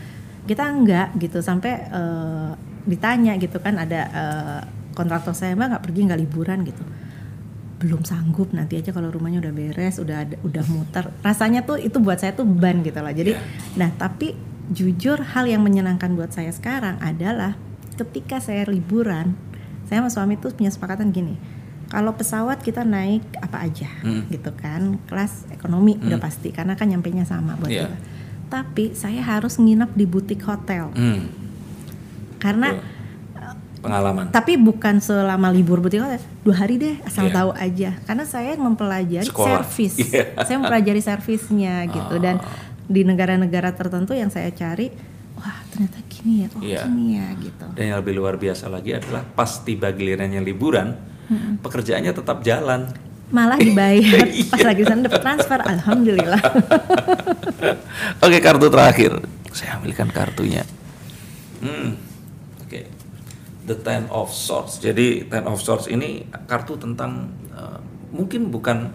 kita enggak gitu. Sampai eh, ditanya gitu kan ada eh, kontraktor saya mbak nggak pergi nggak liburan gitu. Belum sanggup nanti aja kalau rumahnya udah beres udah ada, udah muter. Rasanya tuh itu buat saya tuh beban gitu lah jadi Iya. nah tapi jujur hal yang menyenangkan buat saya sekarang adalah ketika saya liburan saya sama suami tuh punya sepakatan gini kalau pesawat kita naik apa aja Hmm. gitu kan kelas ekonomi udah pasti karena kan nyampe nya sama buat Iya. kita tapi saya harus nginep di butik hotel Hmm, karena betul. pengalaman. tapi bukan selama libur butik hotel dua hari deh asal Iya. tahu aja karena saya mempelajari Sekolah. servis Iya. saya mempelajari servisnya gitu dan Ah. di negara-negara tertentu yang saya cari wah ternyata gini ya oh Iya. gini ya gitu Dan yang lebih luar biasa lagi adalah pas tiba gilirannya liburan, pekerjaannya tetap jalan. malah dibayar Iya. pas lagi sana dapat transfer alhamdulillah Oke kartu terakhir, saya ambilkan kartunya. Hmm, Oke, the Ten of Swords. Jadi Ten of Swords ini kartu tentang eh, mungkin bukan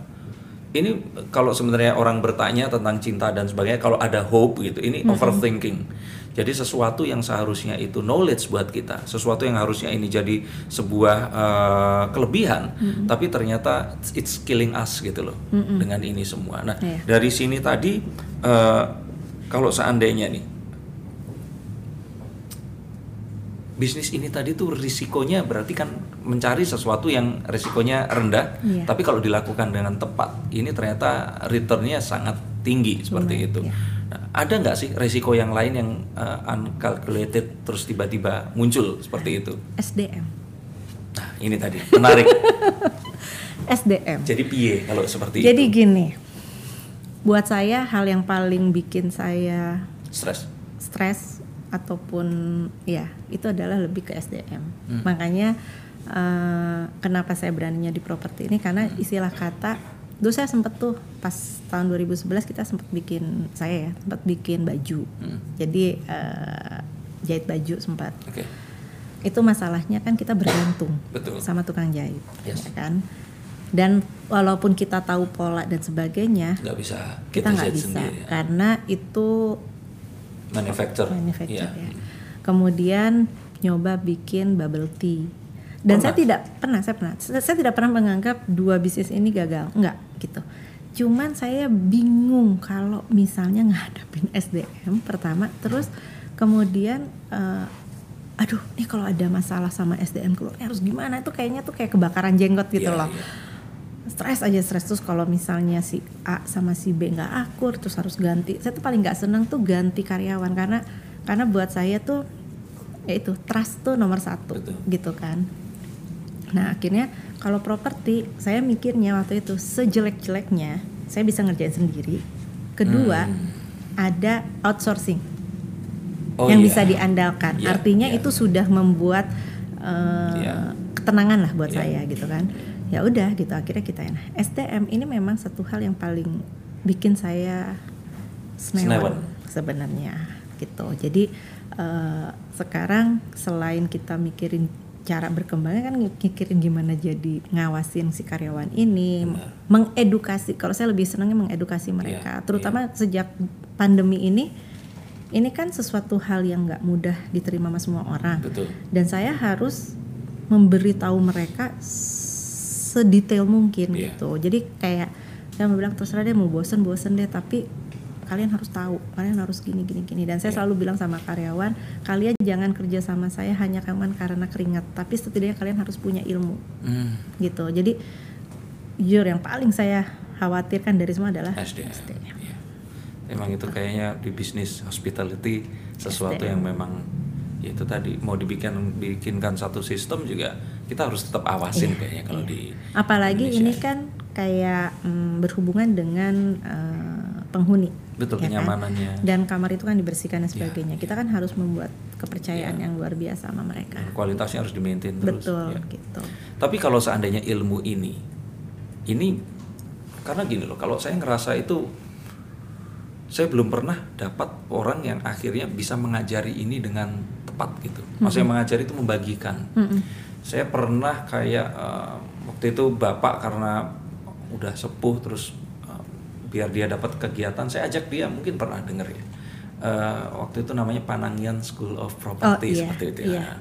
ini kalau sebenarnya orang bertanya tentang cinta dan sebagainya, kalau ada hope gitu, ini overthinking. Jadi sesuatu yang seharusnya itu knowledge buat kita, sesuatu yang harusnya ini jadi sebuah eh, kelebihan, tapi ternyata it's killing us gitu loh dengan ini semua. Nah Iya. dari sini tadi eh, kalau seandainya nih bisnis ini tadi tuh risikonya berarti kan mencari sesuatu yang risikonya rendah, Iya. tapi kalau dilakukan dengan tepat, ini ternyata returnnya sangat tinggi seperti Lumayan, itu. iya. Nah, ada nggak sih risiko yang lain yang uh, uncalculated terus tiba-tiba muncul seperti itu? SDM. Nah, ini tadi menarik. SDM. Jadi piye kalau seperti Jadi itu? gini, buat saya hal yang paling bikin saya Stres. stres ataupun ya itu adalah lebih ke SDM. Hmm. Makanya eh, kenapa saya beraninya di properti ini karena istilah kata dulu saya sempet tuh pas tahun 2011 kita sempat bikin saya ya sempat bikin baju. Hmm. Jadi eh, jahit baju sempat. Oke. Itu masalahnya kan kita bergantung Betul. sama tukang jahit, Yes. ya kan? Dan walaupun kita tahu pola dan sebagainya, Nggak bisa kita nggak bisa sendiri, ya. karena itu Manufacture. manufacture Iya. ya. Kemudian nyoba bikin bubble tea. Dan saya Pernah? tidak pernah, saya pernah. Saya, saya tidak pernah menganggap dua bisnis ini gagal, enggak gitu. Cuman saya bingung kalau misalnya ngadepin SDM pertama, terus kemudian eh, aduh, ini kalau ada masalah sama SDM keluarnya harus gimana? Itu kayaknya tuh kayak kebakaran jenggot gitu Iya, loh iya. stres aja stres terus kalau misalnya si A sama si B nggak akur terus harus ganti saya tuh paling nggak seneng tuh ganti karyawan karena karena buat saya tuh ya itu trust tuh nomor satu Betul. gitu kan nah akhirnya kalau properti saya mikirnya waktu itu sejelek-jeleknya saya bisa ngerjain sendiri kedua Hmm. ada outsourcing Oh, yang iya. bisa diandalkan. Iya, Artinya iya. itu sudah membuat eh, Iya. ketenangan lah buat Iya. saya gitu kan. Ya udah gitu akhirnya kita nah, STM ini memang satu hal yang paling bikin saya Senewan. sebenarnya gitu. Jadi eh, sekarang selain kita mikirin cara berkembangnya kan mikirin gimana jadi ngawasin si karyawan ini, Benar. mengedukasi. Kalau saya lebih senangnya mengedukasi mereka, Iya, terutama sejak pandemi ini. Ini kan sesuatu hal yang nggak mudah diterima sama semua orang Betul. dan saya harus memberitahu mereka sedetail mungkin Iya. gitu. Jadi kayak saya bilang terserah deh mau bosen bosen deh tapi kalian harus tahu kalian harus gini gini gini dan saya Iya. selalu bilang sama karyawan kalian jangan kerja sama saya hanya kawan karena keringat tapi setidaknya kalian harus punya ilmu Hmm. gitu jadi jujur yang paling saya khawatirkan dari semua adalah SDM. SDM. Iya. Emang itu kayaknya di bisnis hospitality sesuatu SDM. yang memang ya itu tadi mau dibikin bikinkan satu sistem juga kita harus tetap awasin Iya, kayaknya kalau iya. di apalagi Indonesia. ini kan kayak mm, berhubungan dengan eh, penghuni betul ya kan? kenyamanannya dan kamar itu kan dibersihkan dan Iya, sebagainya. Kita kan harus membuat kepercayaan Iya. yang luar biasa sama mereka. dan kualitasnya harus dimaintain terus. Betul ya. gitu. Tapi kalau seandainya ilmu ini, ini karena gini loh, kalau saya ngerasa itu saya belum pernah dapat orang yang akhirnya bisa mengajari ini dengan tepat gitu. Maksudnya mengajari itu membagikan. Mm-mm. Saya pernah kayak eh, waktu itu bapak karena udah sepuh terus biar dia dapat kegiatan, saya ajak dia mungkin pernah denger ya. Eh, waktu itu namanya Panangian School of Property Oh, iya, seperti itu iya. ya.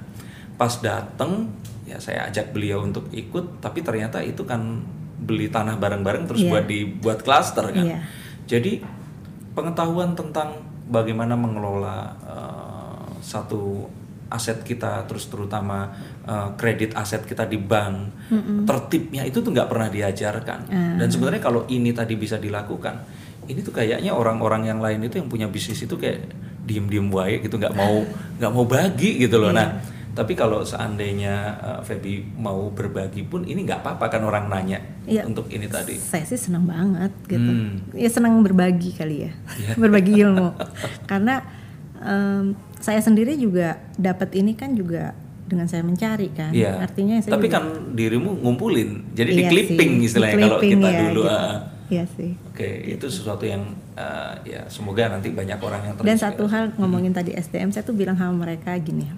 Pas dateng ya saya ajak beliau untuk ikut, tapi ternyata itu kan beli tanah bareng-bareng terus Iya. buat dibuat klaster kan. Iya. Jadi pengetahuan tentang bagaimana mengelola eh, satu aset kita, terus terutama eh, kredit aset kita di bank, tertibnya itu tuh nggak pernah diajarkan. Ah. Dan sebenarnya kalau ini tadi bisa dilakukan, ini tuh kayaknya orang-orang yang lain itu yang punya bisnis itu kayak diem-diem wae gitu, nggak mau nggak mau bagi gitu loh. Iya. Nah, tapi kalau seandainya eh, Feby mau berbagi pun ini nggak apa-apa kan orang nanya Iya. untuk ini tadi. Saya sih senang banget gitu. Hmm. Ya senang berbagi kali ya, Iya. berbagi ilmu. Karena em, saya sendiri juga dapat ini kan juga dengan saya mencari kan. Iya. Artinya saya Tapi juga- kan dirimu ngumpulin, jadi di Iya clipping sih, istilahnya di kalau clipping kita ya, dulu. gitu. ah. Iya sih. Oke, itu sesuatu yang ah, ya semoga nanti banyak orang yang Dan satu hal ngomongin tadi SDM, saya tuh bilang sama mereka gini,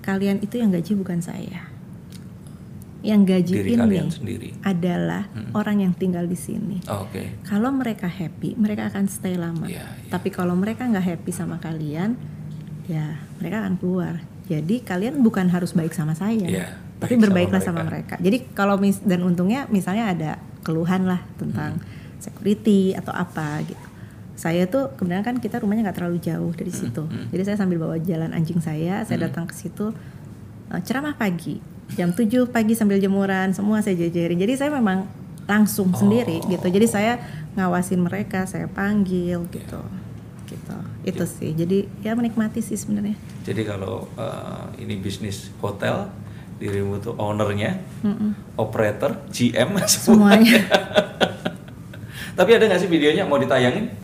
kalian itu yang gaji bukan saya, yang gaji diri ini sendiri. adalah orang yang tinggal di sini. Oh, Oke, Kalau mereka happy, mereka akan stay lama. Iya, iya. Tapi kalau mereka nggak happy sama kalian, ya mereka akan keluar. Jadi kalian bukan harus baik sama saya, Iya, tapi baik sama berbaiklah sama mereka. mereka. Jadi kalau mis dan untungnya misalnya ada keluhan lah tentang Hmm. security atau apa gitu, saya tuh kemudian kan kita rumahnya nggak terlalu jauh dari situ. Jadi saya sambil bawa jalan anjing saya, saya datang ke situ eh, ceramah pagi jam 7 pagi sambil jemuran semua saya jajarin. Jadi saya memang langsung sendiri gitu. Jadi saya ngawasin mereka, saya panggil gitu. Gitu. Itu sih. Jadi ya menikmati sih sebenarnya. Jadi kalau eh, ini bisnis hotel, dirimu tuh ownernya, operator, GM, Semuanya. Tapi ada nggak sih videonya mau ditayangin?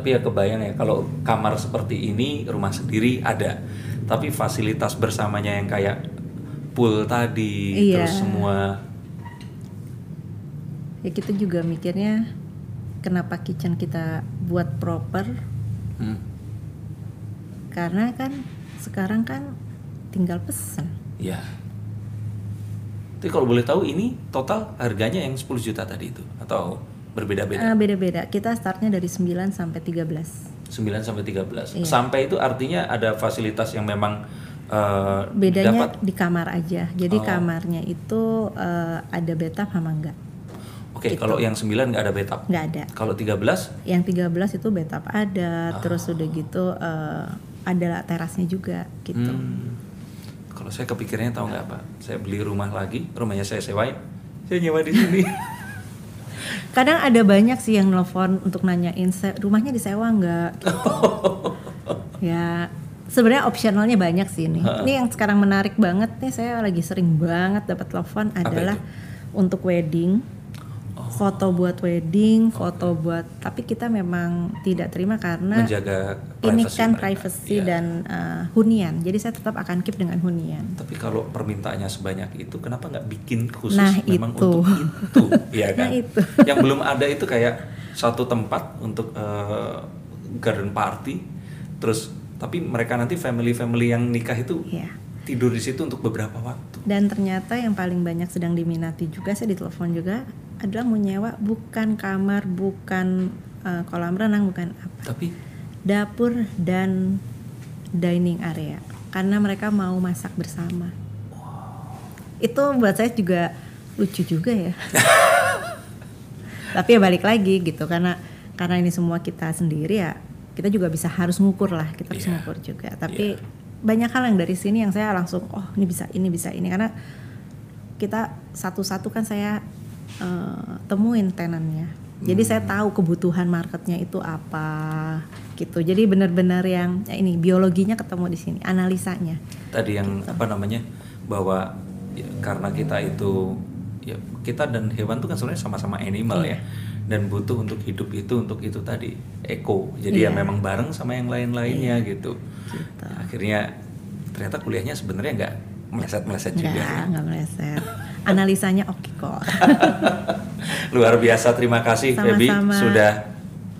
Tapi ya kebayang ya kalau kamar seperti ini rumah sendiri ada, tapi fasilitas bersamanya yang kayak pool tadi, Iya. terus semua ya kita juga mikirnya kenapa kitchen kita buat proper hmm, karena kan sekarang kan tinggal pesen. ya. Tapi kalau boleh tahu ini total harganya yang 10 juta tadi itu atau berbeda-beda? Ah, beda-beda. Kita startnya dari 9 sampai 13. 9 sampai 13. Iya. Sampai itu artinya ada fasilitas yang memang eh, Bedanya dapat di kamar aja. Jadi Oh. kamarnya itu eh, ada bathtub sama enggak? Oke, kalau yang 9 nggak ada bathtub. Nggak ada. Kalau 13 Yang 13 itu bathtub ada, terus Ah. udah gitu eh, ada terasnya juga gitu. Hmm. Kalau saya kepikirnya tahu nggak pak? Saya beli rumah lagi, rumahnya saya sewain, saya nyewa di sini. Kadang ada banyak sih yang nelfon untuk nanyain "Se- rumahnya disewa nggak? Gitu. ya sebenarnya opsionalnya banyak sih ini. Ini yang sekarang menarik banget nih saya lagi sering banget dapat telepon adalah untuk wedding, foto buat wedding, foto buat tapi kita memang tidak terima karena Menjaga ini kan mereka. privacy Iya. dan uh, hunian. Jadi saya tetap akan keep dengan hunian. Tapi kalau permintaannya sebanyak itu, kenapa nggak bikin khusus Nah, memang itu. untuk itu, ya kan? Nah, itu. Yang belum ada itu kayak satu tempat untuk eh, garden party, terus tapi mereka nanti family-family yang nikah itu Iya. tidur di situ untuk beberapa waktu. Dan ternyata yang paling banyak sedang diminati juga saya ditelepon juga adalah mau nyewa bukan kamar, bukan uh, kolam renang, bukan apa. Tapi Dapur dan dining area karena mereka mau masak bersama. Itu buat saya juga lucu juga ya. Tapi ya balik lagi gitu karena karena ini semua kita sendiri ya kita juga bisa harus ngukur lah kita harus Iya. ngukur juga. Tapi banyak hal yang dari sini yang saya langsung oh ini bisa ini bisa ini karena kita satu-satu kan saya eh, temuin tenannya. Jadi saya tahu kebutuhan marketnya itu apa gitu. Jadi benar-benar yang ya ini biologinya ketemu di sini, analisanya. tadi yang Gitu. apa namanya bahwa ya, karena kita itu ya kita dan hewan tuh kan sebenarnya sama-sama animal Iya. ya dan butuh untuk hidup itu untuk itu tadi eko jadi ya Iya. memang bareng sama yang lain-lainnya gitu Gitu. akhirnya ternyata kuliahnya sebenarnya nggak meleset-meleset juga Enggak, enggak meleset. Analisanya oke kok. luar biasa terima kasih Feby Sama-sama. sudah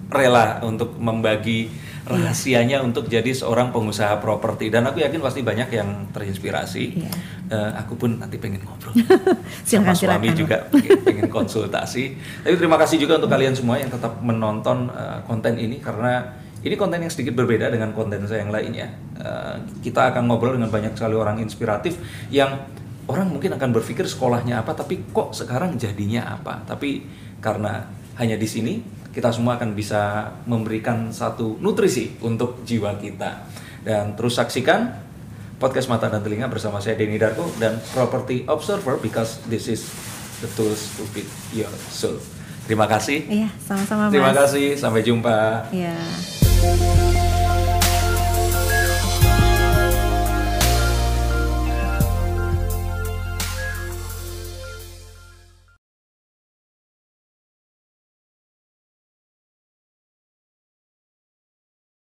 rela untuk membagi rahasianya untuk jadi seorang pengusaha properti dan aku yakin pasti banyak yang terinspirasi Iya. Eh, aku pun nanti pengen ngobrol Silakan, sama suami silakan. juga pengen, konsultasi tapi terima kasih juga untuk kalian semua yang tetap menonton eh, konten ini karena ini konten yang sedikit berbeda dengan konten saya yang lainnya Eh, kita akan ngobrol dengan banyak sekali orang inspiratif yang orang mungkin akan berpikir sekolahnya apa tapi kok sekarang jadinya apa tapi karena hanya di sini kita semua akan bisa memberikan satu nutrisi untuk jiwa kita dan terus saksikan podcast mata dan telinga bersama saya Denny Darko dan Property Observer because this is the tools to feed your soul. Terima kasih. Iya, sama-sama Mas. Terima kasih. Sampai jumpa. Iya.